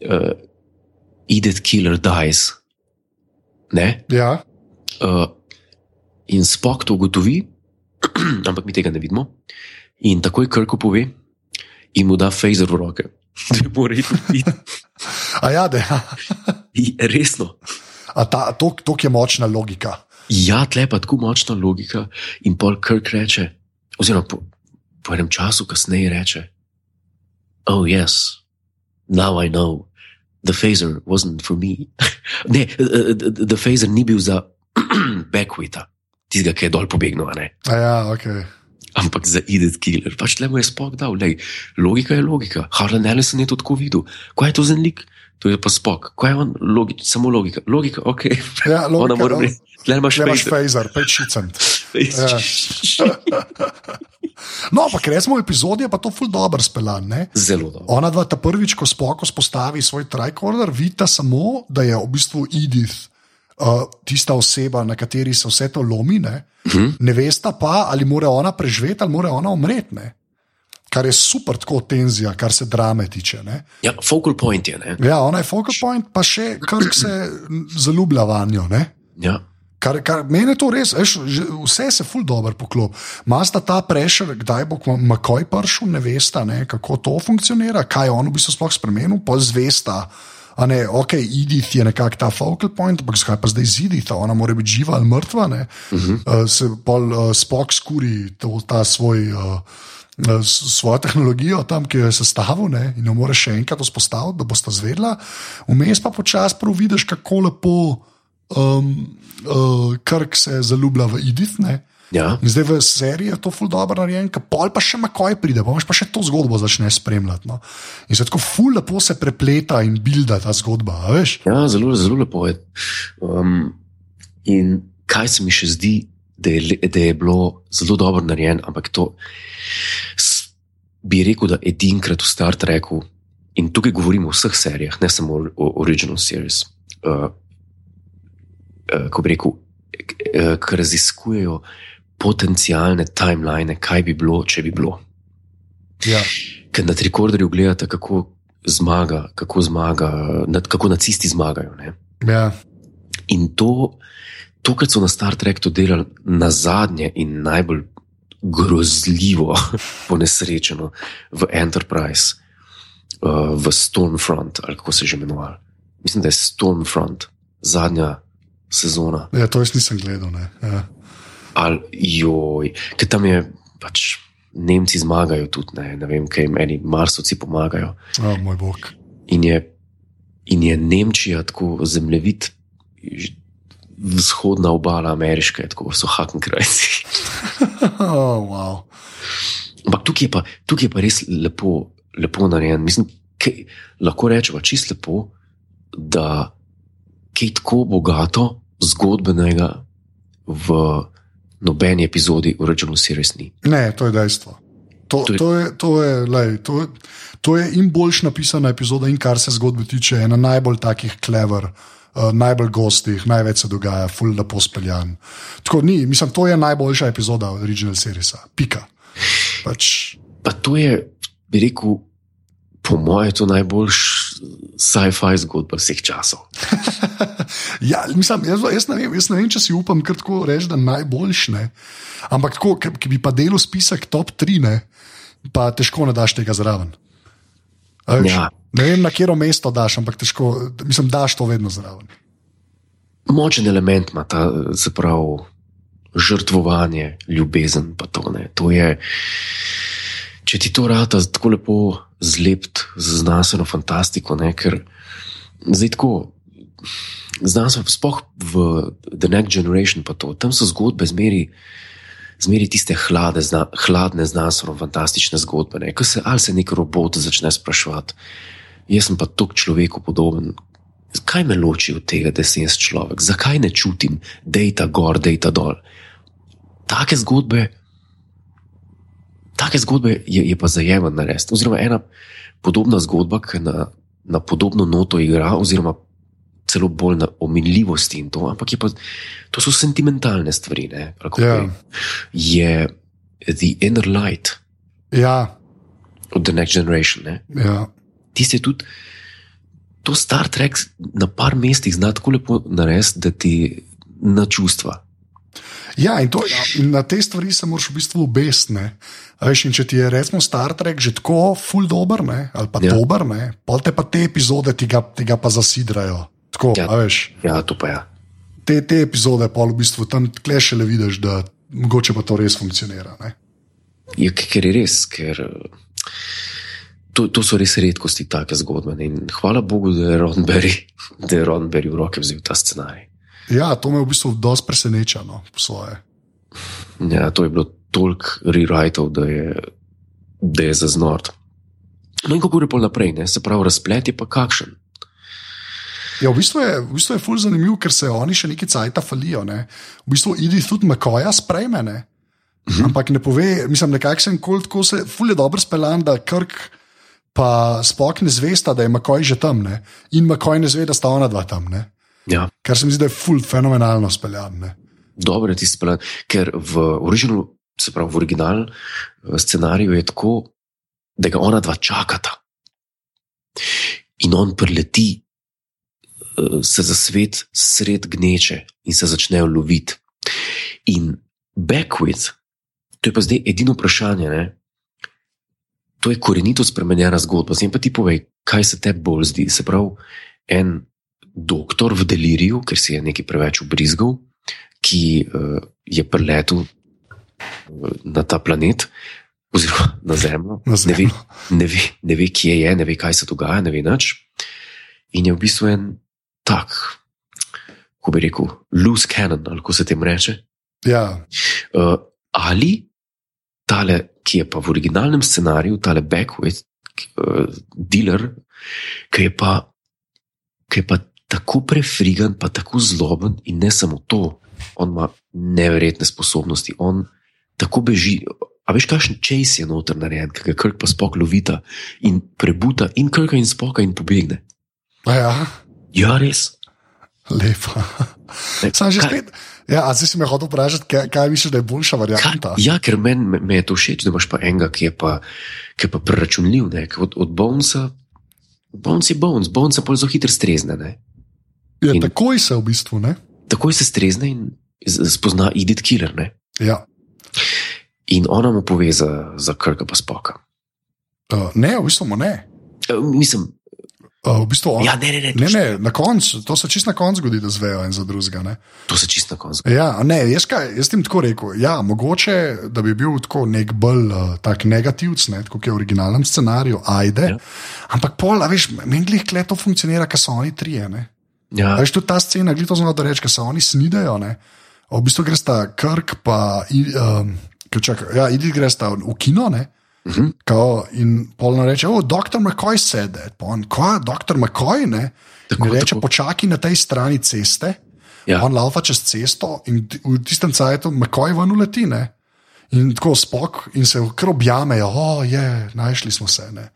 Uh, Edith Killer dies. Ne? Ja, Uh, in spok to ugotovi, *clears throat* ampak mi tega ne vidimo. In takoj Krko pove, in mu da Fazer v roke. Da mora iti ubiti. a ja, da ja. Resno. A ta, to, to je močna logika. Ja, tle pa tako močna logika. In pol Krk reče, oziroma po, po enem času kasneje reče: Oh, yes, now I know. The phaser wasn't for me. *laughs* ne, the, the phaser ni bil za *clears throat* Beckwita, tistega, ki je dol pobegnil, a ne. A ja, okay. Ampak za Edith Killer. Pač le mu je spok dal, lej, logika je logika. Harlan Ellison je to tako videl. Kaj je to za lik? To je pa spok. Kaj je on? Logi samo logika. Logika, ok. Ja, *laughs* Ona logika, mora no. reči, tle imaš fejzer. fejzer, peč šicent. *laughs* Ja. *laughs* No, ampak res smo v epizodi, pa to ful dobro speljan. ne. Zelo dobro. Ona dva ta prvič, ko spoko spostavi svoj tricorder, vidita samo, da je v bistvu Edith. Uh, tista oseba, na kateri se vse to lomi, ne, Mhm. ne vesta pa, ali mora ona preživeti ali mora ona umreti. ne. Kar je super, tako tenzija, kar se drame tiče. Ne. Ja, focal point je, ne? Ja, ona je focal point, pa še kar se zaljublja vanjo. Ne. Ja. Kar, kar meni to res, že vse se ful dobro poklop. Masta ta prešer, kdaj bo Makoj prišel, ne veste, ne, kako to funkcionira, kaj je on v bistvu sploh spremenil, pa zvesta. A ne, ok, Edith je nekako ta focal point, ampak zakaj pa zdaj zidita, ona mora biti živa ali mrtva. Uh -huh. uh, se pol uh, spok skuri to, ta svoj. Uh, Svojo tehnologijo tam, ki jo je sestavil, ne, in jo moraš še enkrat vzpostaviti, da boš ta zvedla. Vmes pa počasi prav vidiš, kako lepo um, uh, Krk se zaljublja v Edith. Ne? Ja. In zdaj v seriji je to ful dobro narejen, pol pa še makoj pride, pa imaš pa še to zgodbo začne spremljati. No? In se tako ful lepo se prepleta in bilda ta zgodba. Veš? Ja, zelo, zelo lepo je. Um, in kaj se mi še zdi, da je, da je bilo zelo dobro narejeno, ampak to bi rekel, da edinkrat v Star Treku, in tukaj govorimo o vseh serijah, ne samo o, o Original Series, uh, uh, ko bi rekel, uh, ki raziskujejo potencijalne timeline, kaj bi bilo, če bi bilo. Ja. Ker na rekorderju gledate, kako zmaga, kako, zmaga, nad- kako nacisti zmagajo. Ne? Ja. In to, to, kar so na Star Treku delali na zadnje in najbolj grozljivo, *laughs* ponesrečeno v Enterprise, uh, v Stormfront, ali kako se že imenoval. Mislim, da je Stormfront, zadnja sezona. ja, to jaz nisem gledal. ne. Ja. Ali joj, ker tam je pač. Nemci zmagajo tudi, ne, ne vem, kaj jim eni marsovci pomagajo. O, moj bog. In je, in je Nemčija tako zemljevid, vzhodna obala ameriška, je tako so hakenkrajci. *laughs* Oh, wow. Ampak tukaj je pa, tukaj je pa res lepo, lepo narejen. Mislim, kaj, lahko rečemo čist lepo, da kaj tako bogato zgodbenega v nobeni epizodi Original Series ni. Ne, to je dejstvo. To, To je- to, je, to, je, lej, to, je- to je in boljš napisana epizoda, in kar se zgodbe tiče, ena najbolj takih klever, uh, najbolj gostih, največ se dogaja, full lepo speljan. Tako ni, mislim, to je najboljša epizoda od Original Seriesa. Pika. Pač, Pa to je, bi rekel, po mojem, to najboljši sci-fi zgodba vseh časov. *laughs* ja, mislim, jaz, jaz, ne vem, jaz ne vem, če si upam kar tako reči, da najboljš ne. Ampak, tako, ki, ki bi pa delal spisek top 3, ne, pa težko ne daš tega zraven. A veš, Ja. Ne vem, na katero mesto daš, ampak težko, mislim, daš to vedno zraven. močen element ima ta, se pravi, žrtvovanje, ljubezen. pa To, ne. to je, če ti to rata tako lepo zlept z znanstveno fantastiko, ne, ker zdaj tako. Znanstveno, sploh v The Next Generation, pa to, tam so zgodbe zmeri, zmeri tiste hlade, zna, hladne, znanstveno fantastične zgodbe. Ne, ko se ali se nek robot začne spraševati, jaz sem pa tok človeku podoben, Kaj me loči od tega, da sem jaz človek? Zakaj ne čutim, da je ta gor, da je ta dol? Take zgodbe, take zgodbe je, je pa zajemen narediti. Oziroma, ena podobna zgodba, ki na, na podobno noto igra, oziroma celo bolj na ominljivosti in to, ampak pa, to so sentimentalne stvari. ne, kako Ja. Je The Inner Light Ja, od The Next Generation. Ne? ja. Tisti je tudi, to Star Trek na par mestih zna tako lepo narediti, da ti na čustva. Ja in, to, in na te stvari se moraš v bistvu obesiti. Veš, če ti je recimo Star Trek že tako full dober, ne, ali pa Ja. ja. dober, ne, pol te pa te epizode tega, tega pa zasidrajo. Tako, Ja. ja. veš. Ja, to pa je. Ja. te, te epizode pa v bistvu tam kleše le vidiš, da mogoče pa to res funkcionira. Ne? Ja, ker je res, ker to, to so res redkosti, take zgodbe. ne. In hvala Bogu, da je Roddenberry, *laughs* da je Roddenberry v roke vzel ta scenarij. Ja, to me v bistvu dosti preseneča, no, po svoje. Ja, to je bilo toliko rewritov, da je, da je zaznort. No in kako gre pol naprej, ne? se pravi, razplet je pa kakšen. Ja, v bistvu je, v bistvu je ful zanimiv, ker se oni še neki cajta falijo. Ne? V bistvu idi tudi Makoja sprejme, ne? ampak ne pove, mislim, nekako sem kol tako se, ful je dobro speljan, da Krk pa spok ne zvesta, da je Makoj že tam ne? in Makoj ne zve, da sta ona dva tam. Ne? Ja, Kar se mi zdi, da je ful fenomenalno speljan. Ne? dobro je tisti speljan, ker v originalu, se pravi v originalnem eh, scenariju je tako, da ga ona dva čakata. In on preleti, eh, se za svet sred gneče in se začnejo loviti. In backwith, to je pa zdaj edino vprašanje, ne? to je korenito spremenjena zgodba. Zdaj pa ti povej, kaj se tebi bolj zdi. Se pravi, en doktor v deliriju, ker si je nekaj preveč ubrizgal, ki uh, je preletel uh, na ta planet, oziroma *laughs* na Zemljo, Na ne ve, Zemljo. ne, ve, ne ve, kje je, ne ve, kaj se dogaja, ne ve nič. In je v bistvu en tak kako bi rekel, loose cannon, ali kako se temu reče. Ja, Uh, ali tale, ki je pa v originalnem scenariju, tale backweight uh, dealer, ki je, pa, ki je pa tako prefrigan, pa tako zloben in ne samo to, on ima neverjetne sposobnosti, on tako beži. A veš, kakšen čas je noter narejen, ki ga krk pa spok lovita in prebuta in krka in spoka in pobegne. A ja. Ja, res. lepo. Ne, Sam že kaj- spet. Ja, a zdaj si me hotel vprašati, kaj, kaj misliš, da je boljša varianta? Kaj, ja, ker meni me, me je to všeč, da imaš pa enega, ki je pa, ki je pa preračunljiv. ne, Od, od Bonesa, Bones je Bones, Bones pa zelo hitro strezne. Ne. Ja, in- takoj se v bistvu, ne? Takoj se strezne in spozna Edith Killer. Ne. Ja. In ona mu pove za, za krka pa spoka. Uh, ne, v bistvu mu ne. E, mislim, Uh, v bistvu on, ja, ne, ne, ne, ne, ne, na koncu, to se čist na koncu zgodi, da zvejo en za drugega. ne. to se čist na koncu. Ja, ne, jaz, kaj, jaz tim tako rekel. Ja, mogoče da bi bil tako nek bolj uh, tak negativc, ne, kot je v originalnem scenariju, ajde. Ja. Ampak pol, a veš, meni glih kle to funkcionira, ker so oni trije. Ne. Ja, veš, tudi ta scena, glih to znamo da reči, ker se oni snidajo. Ne. V bistvu greš ta Krk, pa um, čaka, ja, idi greš ta v kino. Ne. Mhm. Kao, in polno reče, oh, doktor McCoy that. Pa on, kva, doktor McCoy, ne? Tako, reče, tako. počakaj na tej strani ceste. Ja. On laufa čez cesto in v tistem cajtu McCoy ven uleti, ne? In tako spok in se kar objamejo, o, oh, je, našli smo se, ne.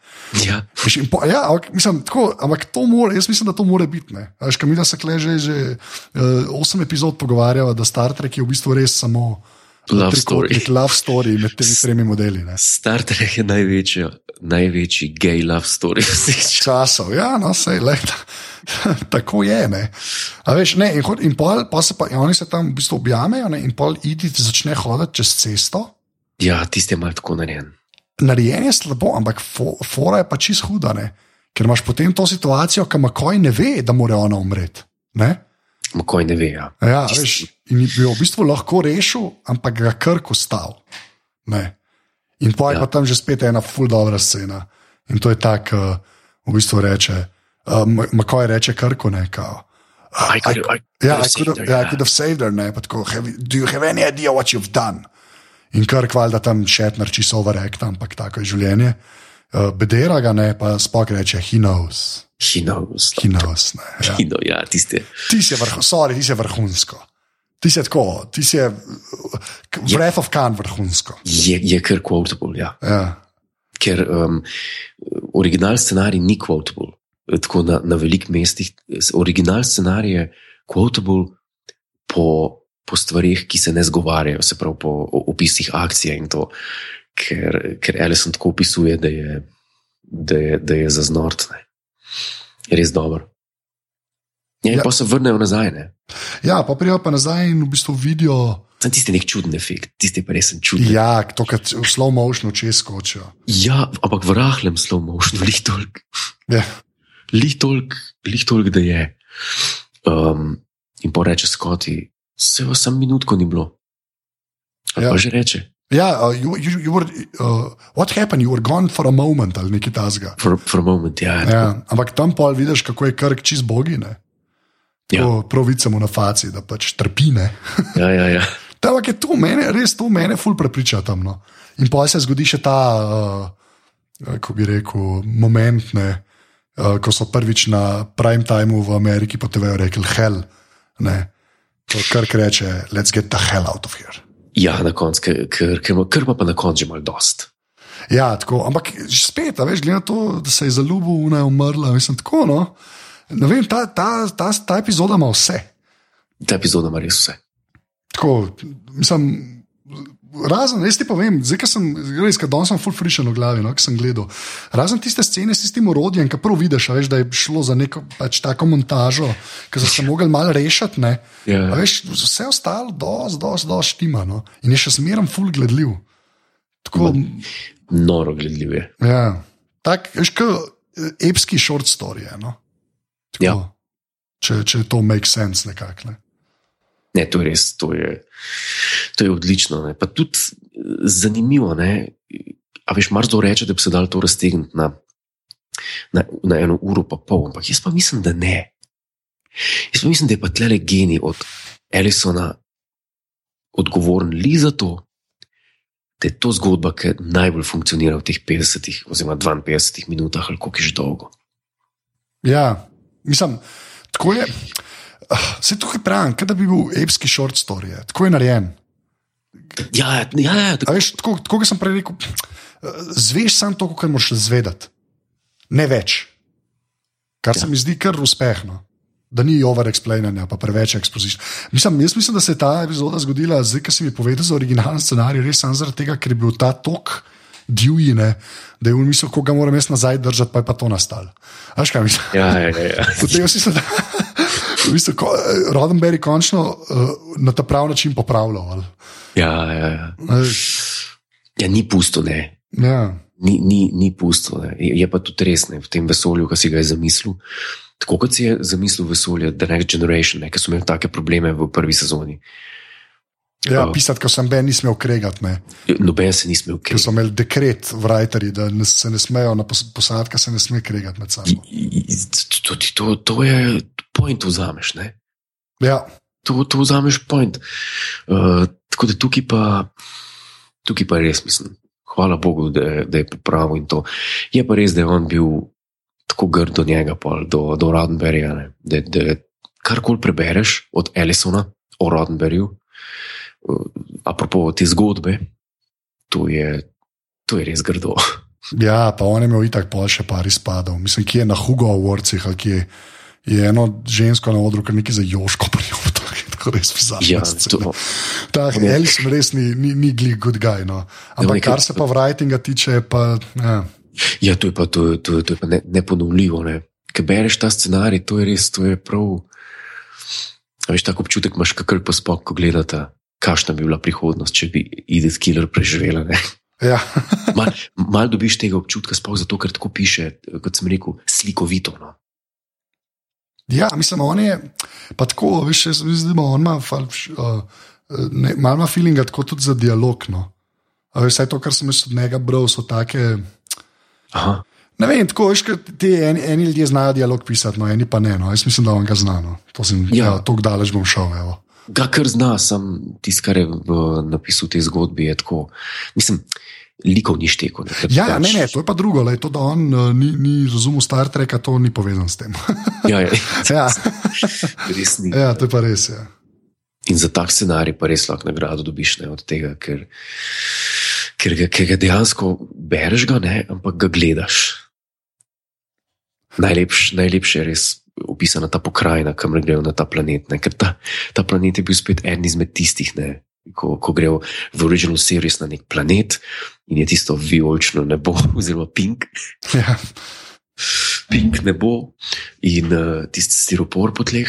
ja. In Po, ja, ampak, mislim, tako, ampak to mora, jaz mislim, da to mora biti. ne. A Veš, mi da se kle že, že uh, osem epizod pogovarjava, da Star Trek je v bistvu res samo Love story. love story med temi tremi modeli. Ne. Star Trek je največji, največji gay love story vseh časov. Ja, no, sej, le, *laughs* tako je. Ne. A veš, ne, in, in pol, pol se pa, in oni se tam v bistvu objamejo ne, in pol idi začne hoditi čez cesto. Ja, tisti je mal tako narejen. Narejen je slabo, ampak fo, fora je pa čist huda, ne. ker imaš potem to situacijo, ki Makoj ne ve, da mora ona umreti. Ne? Makoj ne ve. Ja. Ja, Čisto- veš, in bi jo v bistvu lahko rešil, ampak ga krk ustal. Ne. In pa je Ja. ja. pa tam že spet ena ful dobra scena. In to je tako, uh, v bistvu reče, uh, Makoj reče krko nekaj. I could, I, Yeah, I could have, yeah, I ja. could have saved her. Ne, pa tako, have, do you have any idea what you've done? In kar kvalda tam še narči so overrekt, ampak tako je življenje. Uh, bedera ga ne, pa spok reče, he knows. He knows. He knows ne, ja. Knows, ja, tiste. Ti si, vrh, sorry, ti si vrhunsko. Ti si tako, ti si uh, breath of can vrhunsko. Je, je kar quotable, ja. Ja. Ker um, original scenarij ni quotable. eh, Tako na, na velikih mestih. Original scenarij je quotable po, po stvarih, ki se ne zgovarjajo, se pravi po opisih akcije in to. Ker, ker Ellison tako opisuje, da je, da je, da je zaznortne. Res dobro. Ja, in Ja. pa se vrnejo nazaj. Ne? ja, pa prijo pa nazaj in v bistvu vidijo, Sam tisti nek čuden efekt, tisti pa res čuden. ja, to, kar v slow motionu čez skočijo. Ja, ampak v rahlem slow motionu, lih toliko. Ja. Lih toliko, lih toliko, da je. Um, in pa reče Skoti, vse v sam minutko ni bilo. Ali ja. pa že reče, Ja, uh, you, you, you were, uh, what happened? You were gone for a moment ali nekaj tasga. for, for a moment, ja. ja. Ampak tam pa vidiš, kako je krk čez bogine. Ja. Ja. Pravice mu na faci, da pač trpine. ja, ja, ja. *laughs* Ampak je to mene, res to mene, ful prepriča tam. No. In pa se zgodi še ta, uh, kako bi rekel, moment, ne, uh, ko so prvič na prime timeu v Ameriki po TV-ju rekli: hell. Ne. To kar reče, let's get the hell out of here. Ja na koncu, ker, ker, ker, ker ima pa na koncu že malo dost. Ja, tako, ampak spet, veš, glede na to, da se je zaljubil, da je umrla, mislim, tako. No, ne vem, ta, ta, ta, ta epizoda ima vse. Ta epizoda ima res vse. Tako, mislim, razen, jaz ti povem, zdaj, ker sem res, ker danes sem full frišen v glavi, no, ki sem gledal. Razen tiste scene s tistim orodjem, ki prvo vidiš, veš, da je šlo za neko pač, tako montažo, ki so se mogli malo rešiti. Ne, Ja. A veš, vse ostalo, dosti, dosti, dosti štima. No, in je še zmeraj full gledljiv. Tako, Noro gledljiv je. ja, tak, veš, kot epski short story. No. Tako, Ja. če, če to make sense nekako. Ne. Ne, to je res, to je, to je odlično. Ne. Pa tudi eh, zanimivo. Ne. A veš, marsikdo reče, da bi se dal to raztegniti na, na, na eno uro pa pol, ampak jaz pa mislim, da ne. Jaz pa mislim, da je pa tle genij od Ellisona odgovoren li za to, da je to zgodba, ki najbolj funkcionira v teh 50 oziroma 52 minutah, ali koliko je že dolgo. Ja, mislim, tako je. Vse tukaj pravim, da bi bil epski short story, je. tako je narejen. Ja, ja, ja, A Veš, tako, tako kot sem prej rekel, zveš samo to, kar moraš zvedeti, ne več. Kar ja. se mi zdi kar uspešno. Da ni over-explainanja, pa preveč ekspozicije. Mislim, jaz mislim, da se je ta epizoda zgodila, zdaj, ki si mi povedal za originalen scenarij, res samo zaradi tega, ker je bil ta tok divjine, da je v mislih, koga moram jaz nazaj držati, pa je pa to nastalo. Veš kaj mislim? ja, ja, ja, ja. *laughs* Potem jaz mislim, da v bistvu, ko, Rodenberry končno uh, na ta prav način popravljal. ali. Ja, ja, ja. Ja, ni pusto, ne. Ja. Ni, ni, ni pusto. Ne. Je, je pa tudi res ne, v tem vesolju, ki si ga je zamislil. Tako kot si je zamislil vesolje, The Next Generation, ne, ki so imeli take probleme v prvi sezoni. Ja, Oh. pisati, ko sem Ben, nisem ukregati. Ne. Noben se ni smel Ker so imeli dekret, vrajteri, da ne, se ne smejo, na pos- posadka se ne sme kregati med sabo. To, to, to je point, vzameš. Ne? Ja, To, to vzameš point. Uh, tako da tukaj pa, tukaj pa res mislim. Hvala Bogu, da, je- da je popravil in to. Je pa res, da je on bil tako grd do njega, pol, do, do Rodenberja. Da, da karkoli prebereš od Ellisona o Rodenberju, apropo te zgodbe, to je, to je res grdo. *laughs* ja, pa on je imel itak pol še par izpadov. Mislim, ki je na Hugo Awardcih, ali kje je eno žensko na odru, ki nekaj za Joško prijo. Tako res bizarno. Ja, *laughs* to, Ta Ne. Ellison res ni, ni, ni glih good guy. No. Ampak nekaj- kar se pa writinga tiče, pa. Ja. Ja, to je pa, to, to, to je pa ne, neponovljivo. Ne. Ker bereš ta scenarij, to je res, to je prav. A Veš, tako občutek imaš, kakor pa spok, ko gledata, kakšna bi bila prihodnost, če bi Edith Killer preživela. ne. Ja. *laughs* Mal, mal dobiš tega občutka, sploh zato, ker tako piše, kot sem rekel, slikovito. No. ja, mislim, on je pa tako, veš, jaz mislim, da on ima uh, ne, malo ima feelinga tako tudi za dialog. No. Veš, vsaj to, kar sem od njega bral, so take. Aha, Ne vem, tako veš, ti eni, eni ljudje znajo dialog pisati, no, eni pa ne. No. Jaz mislim, da on ga zna. No. To sem, ja, ja tako daleč bom šel. Evo. Ga kar zna, sam tisti, kar je v napisu te zgodbe, je tako. Mislim, likov ni šteko. Ne, Ja, pač- ne, ne, to je pa drugo. Lej, to, da on uh, ni, ni razumel Star Treka, to ni povezano s tem. *laughs* ja, ja, *laughs* ja, *laughs* res ni. ja, to je pa res. Ja. In za tak scenarij pa res lahko nagrado dobiš ne, od tega, ker, ker, ga, ker ga dejansko bereš, ga, ne, ampak ga gledaš. Najlepš, najlepše je res opisana ta pokrajina, kamor grejo na ta planet. Ne, ker ta, ta planet je bil spet eden izmed tistih, ne, ko, ko grejo v original series na nek planet in je tisto vijolično nebo, *laughs* oziroma pink, Ja. pink nebo in uh, tisti stiropor po tleh.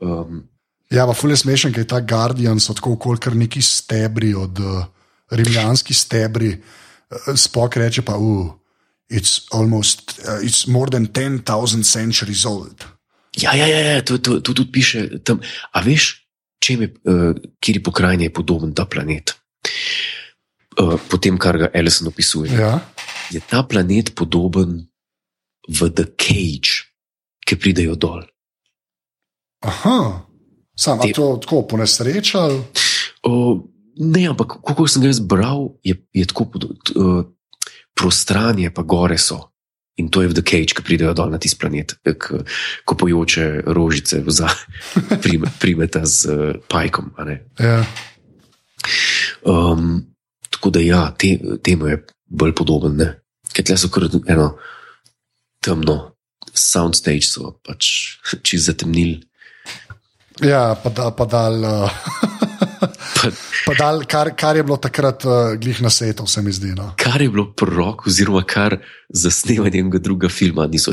Um, Ja, pa fulje smešen, ker je ta Guardian, so tako kolikor neki stebri od uh, rimljanskih stebri. Uh, Spok reče pa, uh, it's almost, uh, it's more than 10,000 centuries old. Ja, ja, ja, ja to, to, to tudi piše tam. A veš, čem je, uh, kjer pokrajini je podoben ta planet? Uh, po tem, kar ga Ellison opisuje. Ja. Je ta planet podoben v The Cage, ki pridejo dol. Aha, sam, a Te- to tako po nesreči? Uh, ne, ampak kako sem ga jaz bral, je, je tako pod, uh, prostranje, pa gore so. In to je v The Cage, ki pridejo dol na tisti planet, k- ko pojoče rožice za *laughs* prime, primeta z uh, pajkom. Ja. Um, tako da, ja, te, temu je bolj podoben. Ne? Ker tle so kar eno temno, soundstage so pač *laughs* čez zatemnili. Ja, pa, da, pa dal, uh, *laughs* dal kar, kar je bilo takrat uh, glih na svetu, se mi zdi. No. kar je bilo prorok, oziroma kar za snemanje enega druga filma niso.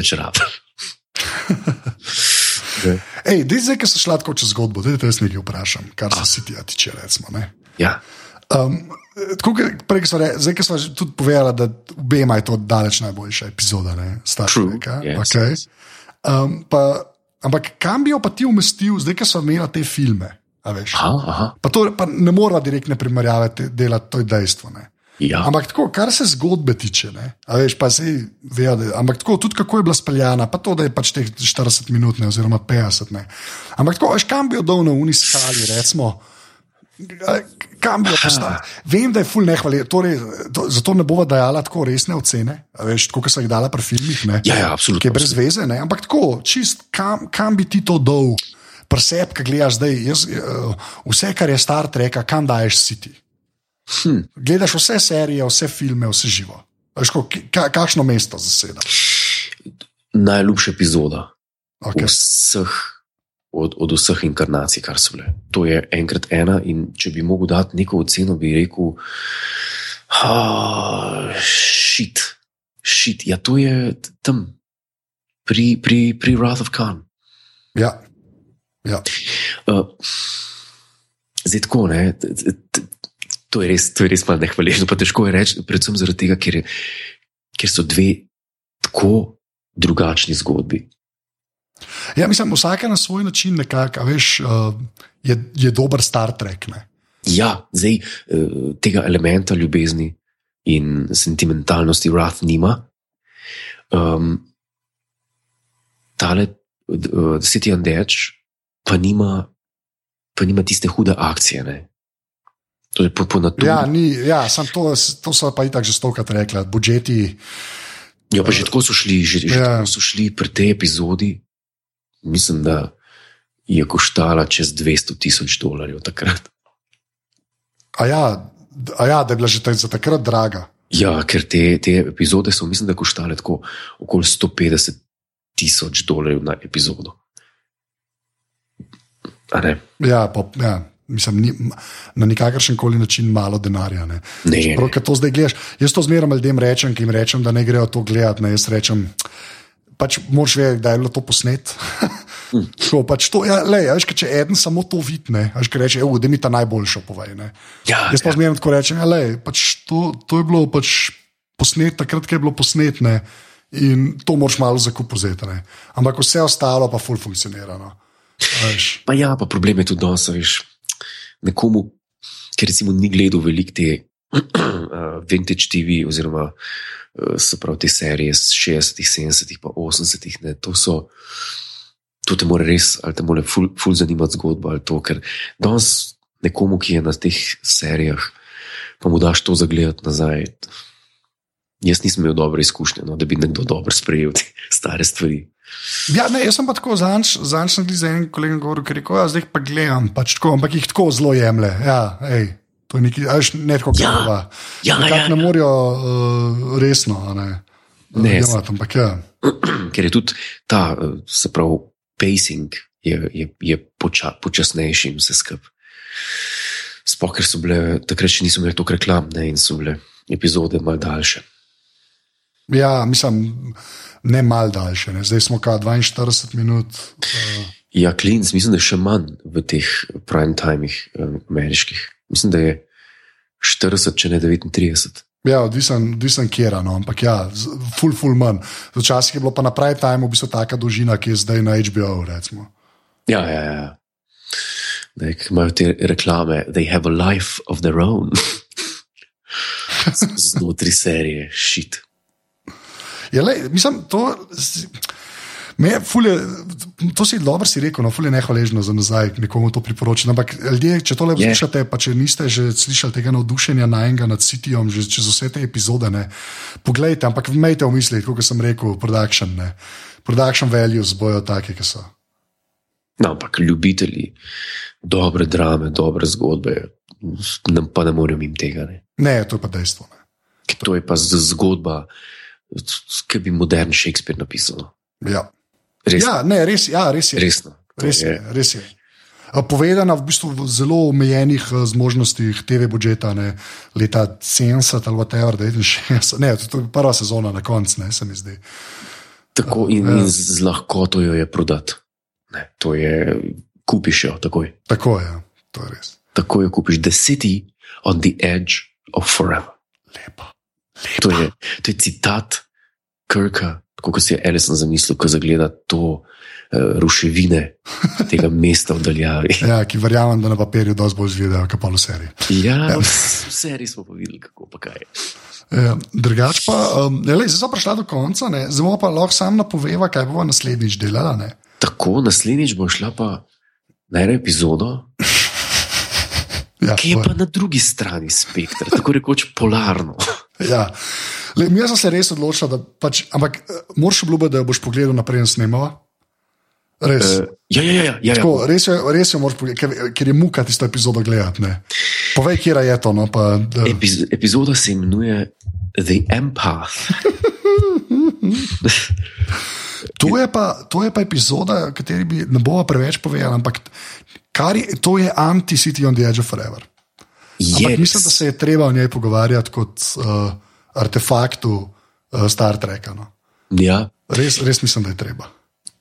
Ne. *laughs* Ej, dej zdaj, ki so šla tako čez zgodbo, da te jaz nekaj vprašam, kar se si ti tiče. Recimo, ne. ja, um, tako, prej, smo re- zdaj, ki smo tudi povedali, da obema je to daleč najboljša epizoda, ne, Star True, Treka. yes, okay. yes. um, pa, ampak kam bi jo pa ti umestil, zdaj, ki so imeli te filme? Aha, aha. Pa, to, pa ne moramo direktne primerjave delati, to je dejstvo. Ne. Ja. Ampak tako, kar se zgodbe tiče, ne, a veš, pa se ve, da, ampak tako, tudi kako je bila speljana, pa to, da je pač teh 40 minut, ne, oziroma 50. Ne. Ampak tako, veš, kam bi jo dal na uniskali, recimo. Kam bi jo postavil? Vem, da je ful nehvali, torej, to, zato ne bova dajala tako resne ocene, veš, tako kot so jih dala pri filmih. Ne, Ja, ja, absolutno. ki je brez veze, ne? ampak tako, čist, kam, kam bi ti to dal, preseb, ki gledaš zdaj, jaz, uh, vse, kar je Star Trek, kam daješ si ti. Hm. Gledaš vse serije, vse filme, vse živo. Veš, ko, ka, kakšno mesto zaseda. Najljubša epizoda Okay. vseh, od, od vseh inkarnacij, kar so bile. To je enkrat ena, in če bi mogel dati neko oceno, bi rekel, ah, šit, šit. Ja, to je tam, pri, pri, pri Wrath of Khan. Ja. Ja. Uh, zdaj tako, ne. To je res, to je res malo nehvaležno, pa težko je reči, predvsem zaradi tega, ker, ker so dve tako drugačni zgodbi. ja, mislim, vsake na svoj način nekako, a veš, uh, je, je dober Star Trek. Ne? Ja, zdaj eh, tega elementa ljubezni in sentimentalnosti Wrath nima. Um, tale uh, City on the Edge pa nima, pa nima tiste hude akcije. Ne? To je po, po naturi. Ja, ni, ja sam to, to so pa itak že stokrat rekla, budžeti. Ja, pa že tako so šli, že, že Ja. tako so šli pri tej epizodi. Mislim, da je koštala čez 200 tisoč dolarjev takrat. A ja, a ja, da je bila že ta, za takrat draga. Ja, ker te, te epizode so, mislim, da koštale tako okoli 150 tisoč dolarjev na epizodo. Ja, pa, ja. Mislim, ni, na nikakršen koli način malo denarja. Ne. Ne, Prav, ne. to zdaj gledaš. Jaz to zmeraj ljudem rečem, ki jim rečem, da ne grejo to gledati. Ne. Jaz rečem, pač moraš vedeti, da je bilo to posnet. *laughs* Tako, pač to, ja, lej, a veš, če eden samo to vidi, veš, kaj reče, da mi ta najboljša povej. Ne. Ja, Jaz pa zmeraj tako rečem, ja, lej, pač to, to je bilo pač posnet, takrat, je bilo posnet. Ne. In to moraš malo zakupozeti. Ampak vse ostalo pa ful funkcionira. No. A veš. Pa ja, pa problem je tudi danes, veš, nekomu, ki recimo ni gledal veliko te uh, *clears throat* vintage TV oziroma uh, se pravi te serije iz 60-ih, 70-ih, pa 80-ih. ne, To so. To te mora res, ali te mora ful, ful zanimati zgodba ali to, ker danes nekomu, ki je na teh serijah, pa mu daš to zagledati nazaj. Jaz nisem imel dobre izkušnje, no, da bi nekdo dobro sprejel te stare stvari. Ja, ne, jaz sem pa tako zanč, zanč sem za enim kolegom govoril, ker rekel, ja, zdaj pa gledam, pač tako, ampak jih tako zelo jemlje. Ja, ej, to je nekaj, a veš, ne tako Ja, kot ja, Nekako ja, ne morajo uh, resno, ne. Ne, jemati, ampak ja. ker je tudi ta, eh, se pravi, pacing je, je, je poča, počasnejši in vse skupaj. Sploh, ker so bile, takrat še niso imeli toliko reklam ne, in so bile epizode malce daljše. ja, mislim, ne mal daljše, ne. zdaj smo kaj 42 minut. Uh, Ja, Klinc, mislim, da je še manj v teh prime timih eh, ameriških. Mislim, da je 40, če ne 39. Ja, odvisen, odvisen kjera, no, ampak ja, full, full manj. Včasih je bilo pa na prime time v bistvu taka dolžina, ki je zdaj na HBO. Recimo. Ja, ja, ja. Da, ki imajo te reklame, they have a life of their own. *laughs* Znotraj serije, šit. Ja, lej, mislim, to, me, fulje, to si dobro si rekel, no, fulje nehvaležno za nazaj nekomu to priporočam. Ampak ljudje, če tole Je. poslušate, pa če niste že slišali tega navdušenja na enega nad Cityjem, že čez vse te epizode, ne, poglejte, ampak imejte v mislih, kot sem rekel, production, ne. production values bojo take, ki so. No, ampak ljubitelji dobre drame, dobre zgodbe, nam pa ne morem jim tega. Ne. Ne, to je pa dejstvo. Ne. To je pa zgodba, ki bi modern Shakespeare napisal. Ja. Res, ja, ne, res, ja, res je. resno. Res je, je, res je. Povedana v bistvu v zelo omejenih zmožnostih TV budžeta, ne, leta 70 ali whatever, 69, ne, to je prva sezona na koncu, ne, se mi zdi. tako in, Ja. in z lahkoto jo je prodati. Ne, to je, kupiš jo takoj. Tako je, to je res. Tako jo kupiš, The City on the Edge of Forever. Lepa. To je, to je citat Krka, tako kot si je Ellison zamislil, ko zagleda to ruševine *laughs* tega mesta v daljavi. Ja, ki verjamem, da na papirju dosti bolj izvedejo, kot pa v seriji. Ja, v seriji smo pa videli, kako pa kaj. Ja, drugač pa, um, zdaj smo prišli do konca, ne? zdaj pa lahko sam napoveva, kaj bomo naslednjič delali. Ne? Tako, naslednjič bo šla pa na eno epizodo, *laughs* Ja, ki je pa na drugi strani spektra, tako rekoč polarno. Ja. Le, mi smo se res odločili, da pač, ampak eh, moraš obljubiti, da jo boš pogledal naprej in snemal. Res. Uh, ja, ja, ja. ja, ja. Tako, res, jo, res jo moraš pogledati, ker, ker je muka tisto epizodo gledati. Ne. Povej, kje je to. No, pa, da, Epiz epizoda se imenuje The Empath. *laughs* to, je pa, to je pa epizoda, kateri bi ne bova preveč povedala, ampak je, to je anti-City on the Edge of Forever. Ampak Yes. mislim, da se je treba o njej pogovarjati kot uh, artefaktu uh, Star Treka. No. Ja, Res, res mislim, da je treba.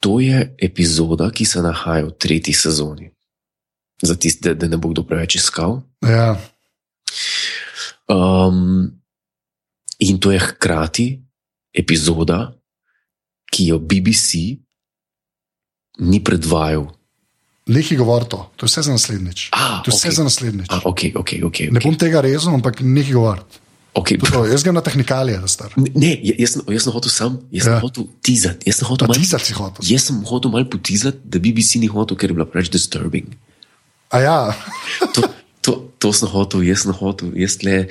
to je epizoda, ki se nahaja v tretji sezoni. Za tiste, da, da ne bo kdo preveč iskal. Ja, Um, in to je hkrati epizoda, ki jo BBC ni predvajal. Nekaj govori to, to je vse za naslednjič. A, To je vse ok. za naslednjič. A, ok, ok, ok. Ne okay. bom tega rezal, ampak nekaj govori. okay. To to. Jaz grem na tehnikalije, da star. Ne, ja- jaz, jaz sem hotel sam, jaz sem Ja. hotel tizati. Jaz sem hotel malo- ti za si hotel. Jaz sem hotel malo potizati, da BBC ni hotel, ker je bila preveč disturbing. A ja, To, to, to sem hotel, jaz sem hotel, jaz le,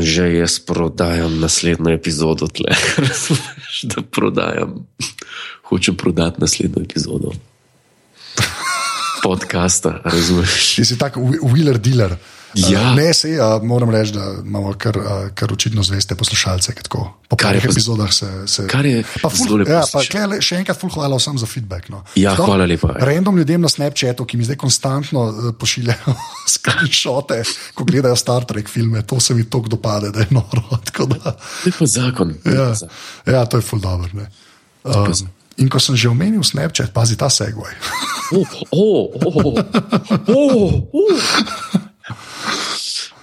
že jaz prodajam naslednjo epizodo tle. *laughs* Razumeš, da prodajam, hočem prodati naslednjo epizodo podcasta, razumeš? ti si tak whe- wheeler dealer. Ja. Uh, ne, se, uh, moram reči, da imamo kar, uh, kar očitno zveste poslušalce. po Kar je z- epizodah se. se Kar je pa ful, zelo lepo ja, pa, le- še enkrat, ful, hvala vsem za feedback. No. Ja, Sploh hvala lepa. Random ljudem na Snapchatu, ki mi zdaj konstantno pošiljajo *laughs* screenshote, ko gledajo Star Trek filme, to se mi tako dopade, da je noro. *laughs* Da, To je pa zakon. ja, ja, to je ful dobro. Um, in ko sem že omenil Snapchat, pazi ta segway. Oh, oh, oh, oh, oh.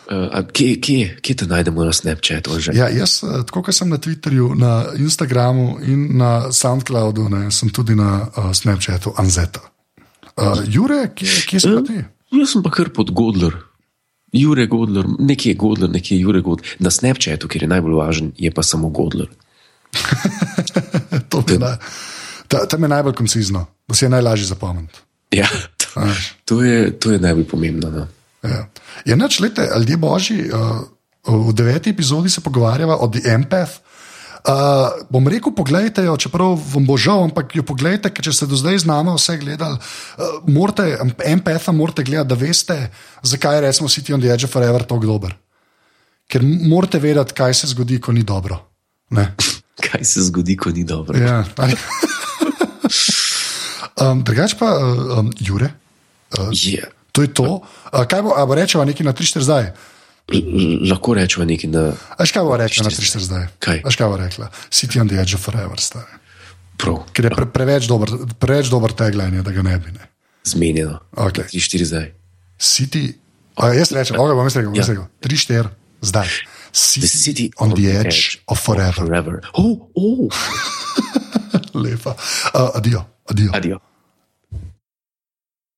Uh, kje, kje, kje te najdemo na Snapchatu? Ja, jaz, eh, tako kot sem na Twitterju, na Instagramu in na SoundCloudu, ne, sem tudi na uh, Snapchatu Anzeta. Uh, Jure, kje, kje si pa ti? Jaz sem pa kar pod Godler. Jure Godler, nekje je Godler, nekje je Jure Godler. Na Snapchatu, kjer je najbolj važen, je pa samo Godler. *laughs* To je naj- ta- Tam je najbolj koncizno, da si je najlažje zapomniti. Ja, to, to, je, to je najbolj pomembno. No. Ja. Je noč, lete, ljudje božji, uh, v deveti epizodi se pogovarjava o The Empath. Uh, bom rekel, pogledajte jo, čeprav vam bo žal, ampak jo pogledajte, ker če ste do zdaj z nami vse gledali, uh, morate, Empatha morate gledati, da veste, zakaj je recimo City on the Edge of Forever tako dober. Ker morate vedeti, kaj se zgodi, ko ni dobro. Ne? *laughs* Kaj se zgodi, ko ni dobro? Ja, ali- *laughs* um, drugač pa, uh, um, Jure, Je. to je to. Uh, kaj bo, bo rečeva nekaj na 3-4 zdaj? Lahko rečemo nekaj na Veš kaj bo rekla na 3-4 zdaj? Kaj? Veš kaj bo rekla? City on the edge of forever, stari. prav, Ker je pre, preveč dober, preveč dober tagline, je, da ga ne bi. Ne. zmenjeno. Okay. Tri, štiri zdaj. City, a, jaz rečem, okay, bom jaz rekel, Ja. ja. rekel 3-4 zdaj. The City, city on the edge of forever. forever. Oh, oh. *laughs* Lepa. Uh, adijo, adijo. Adijo.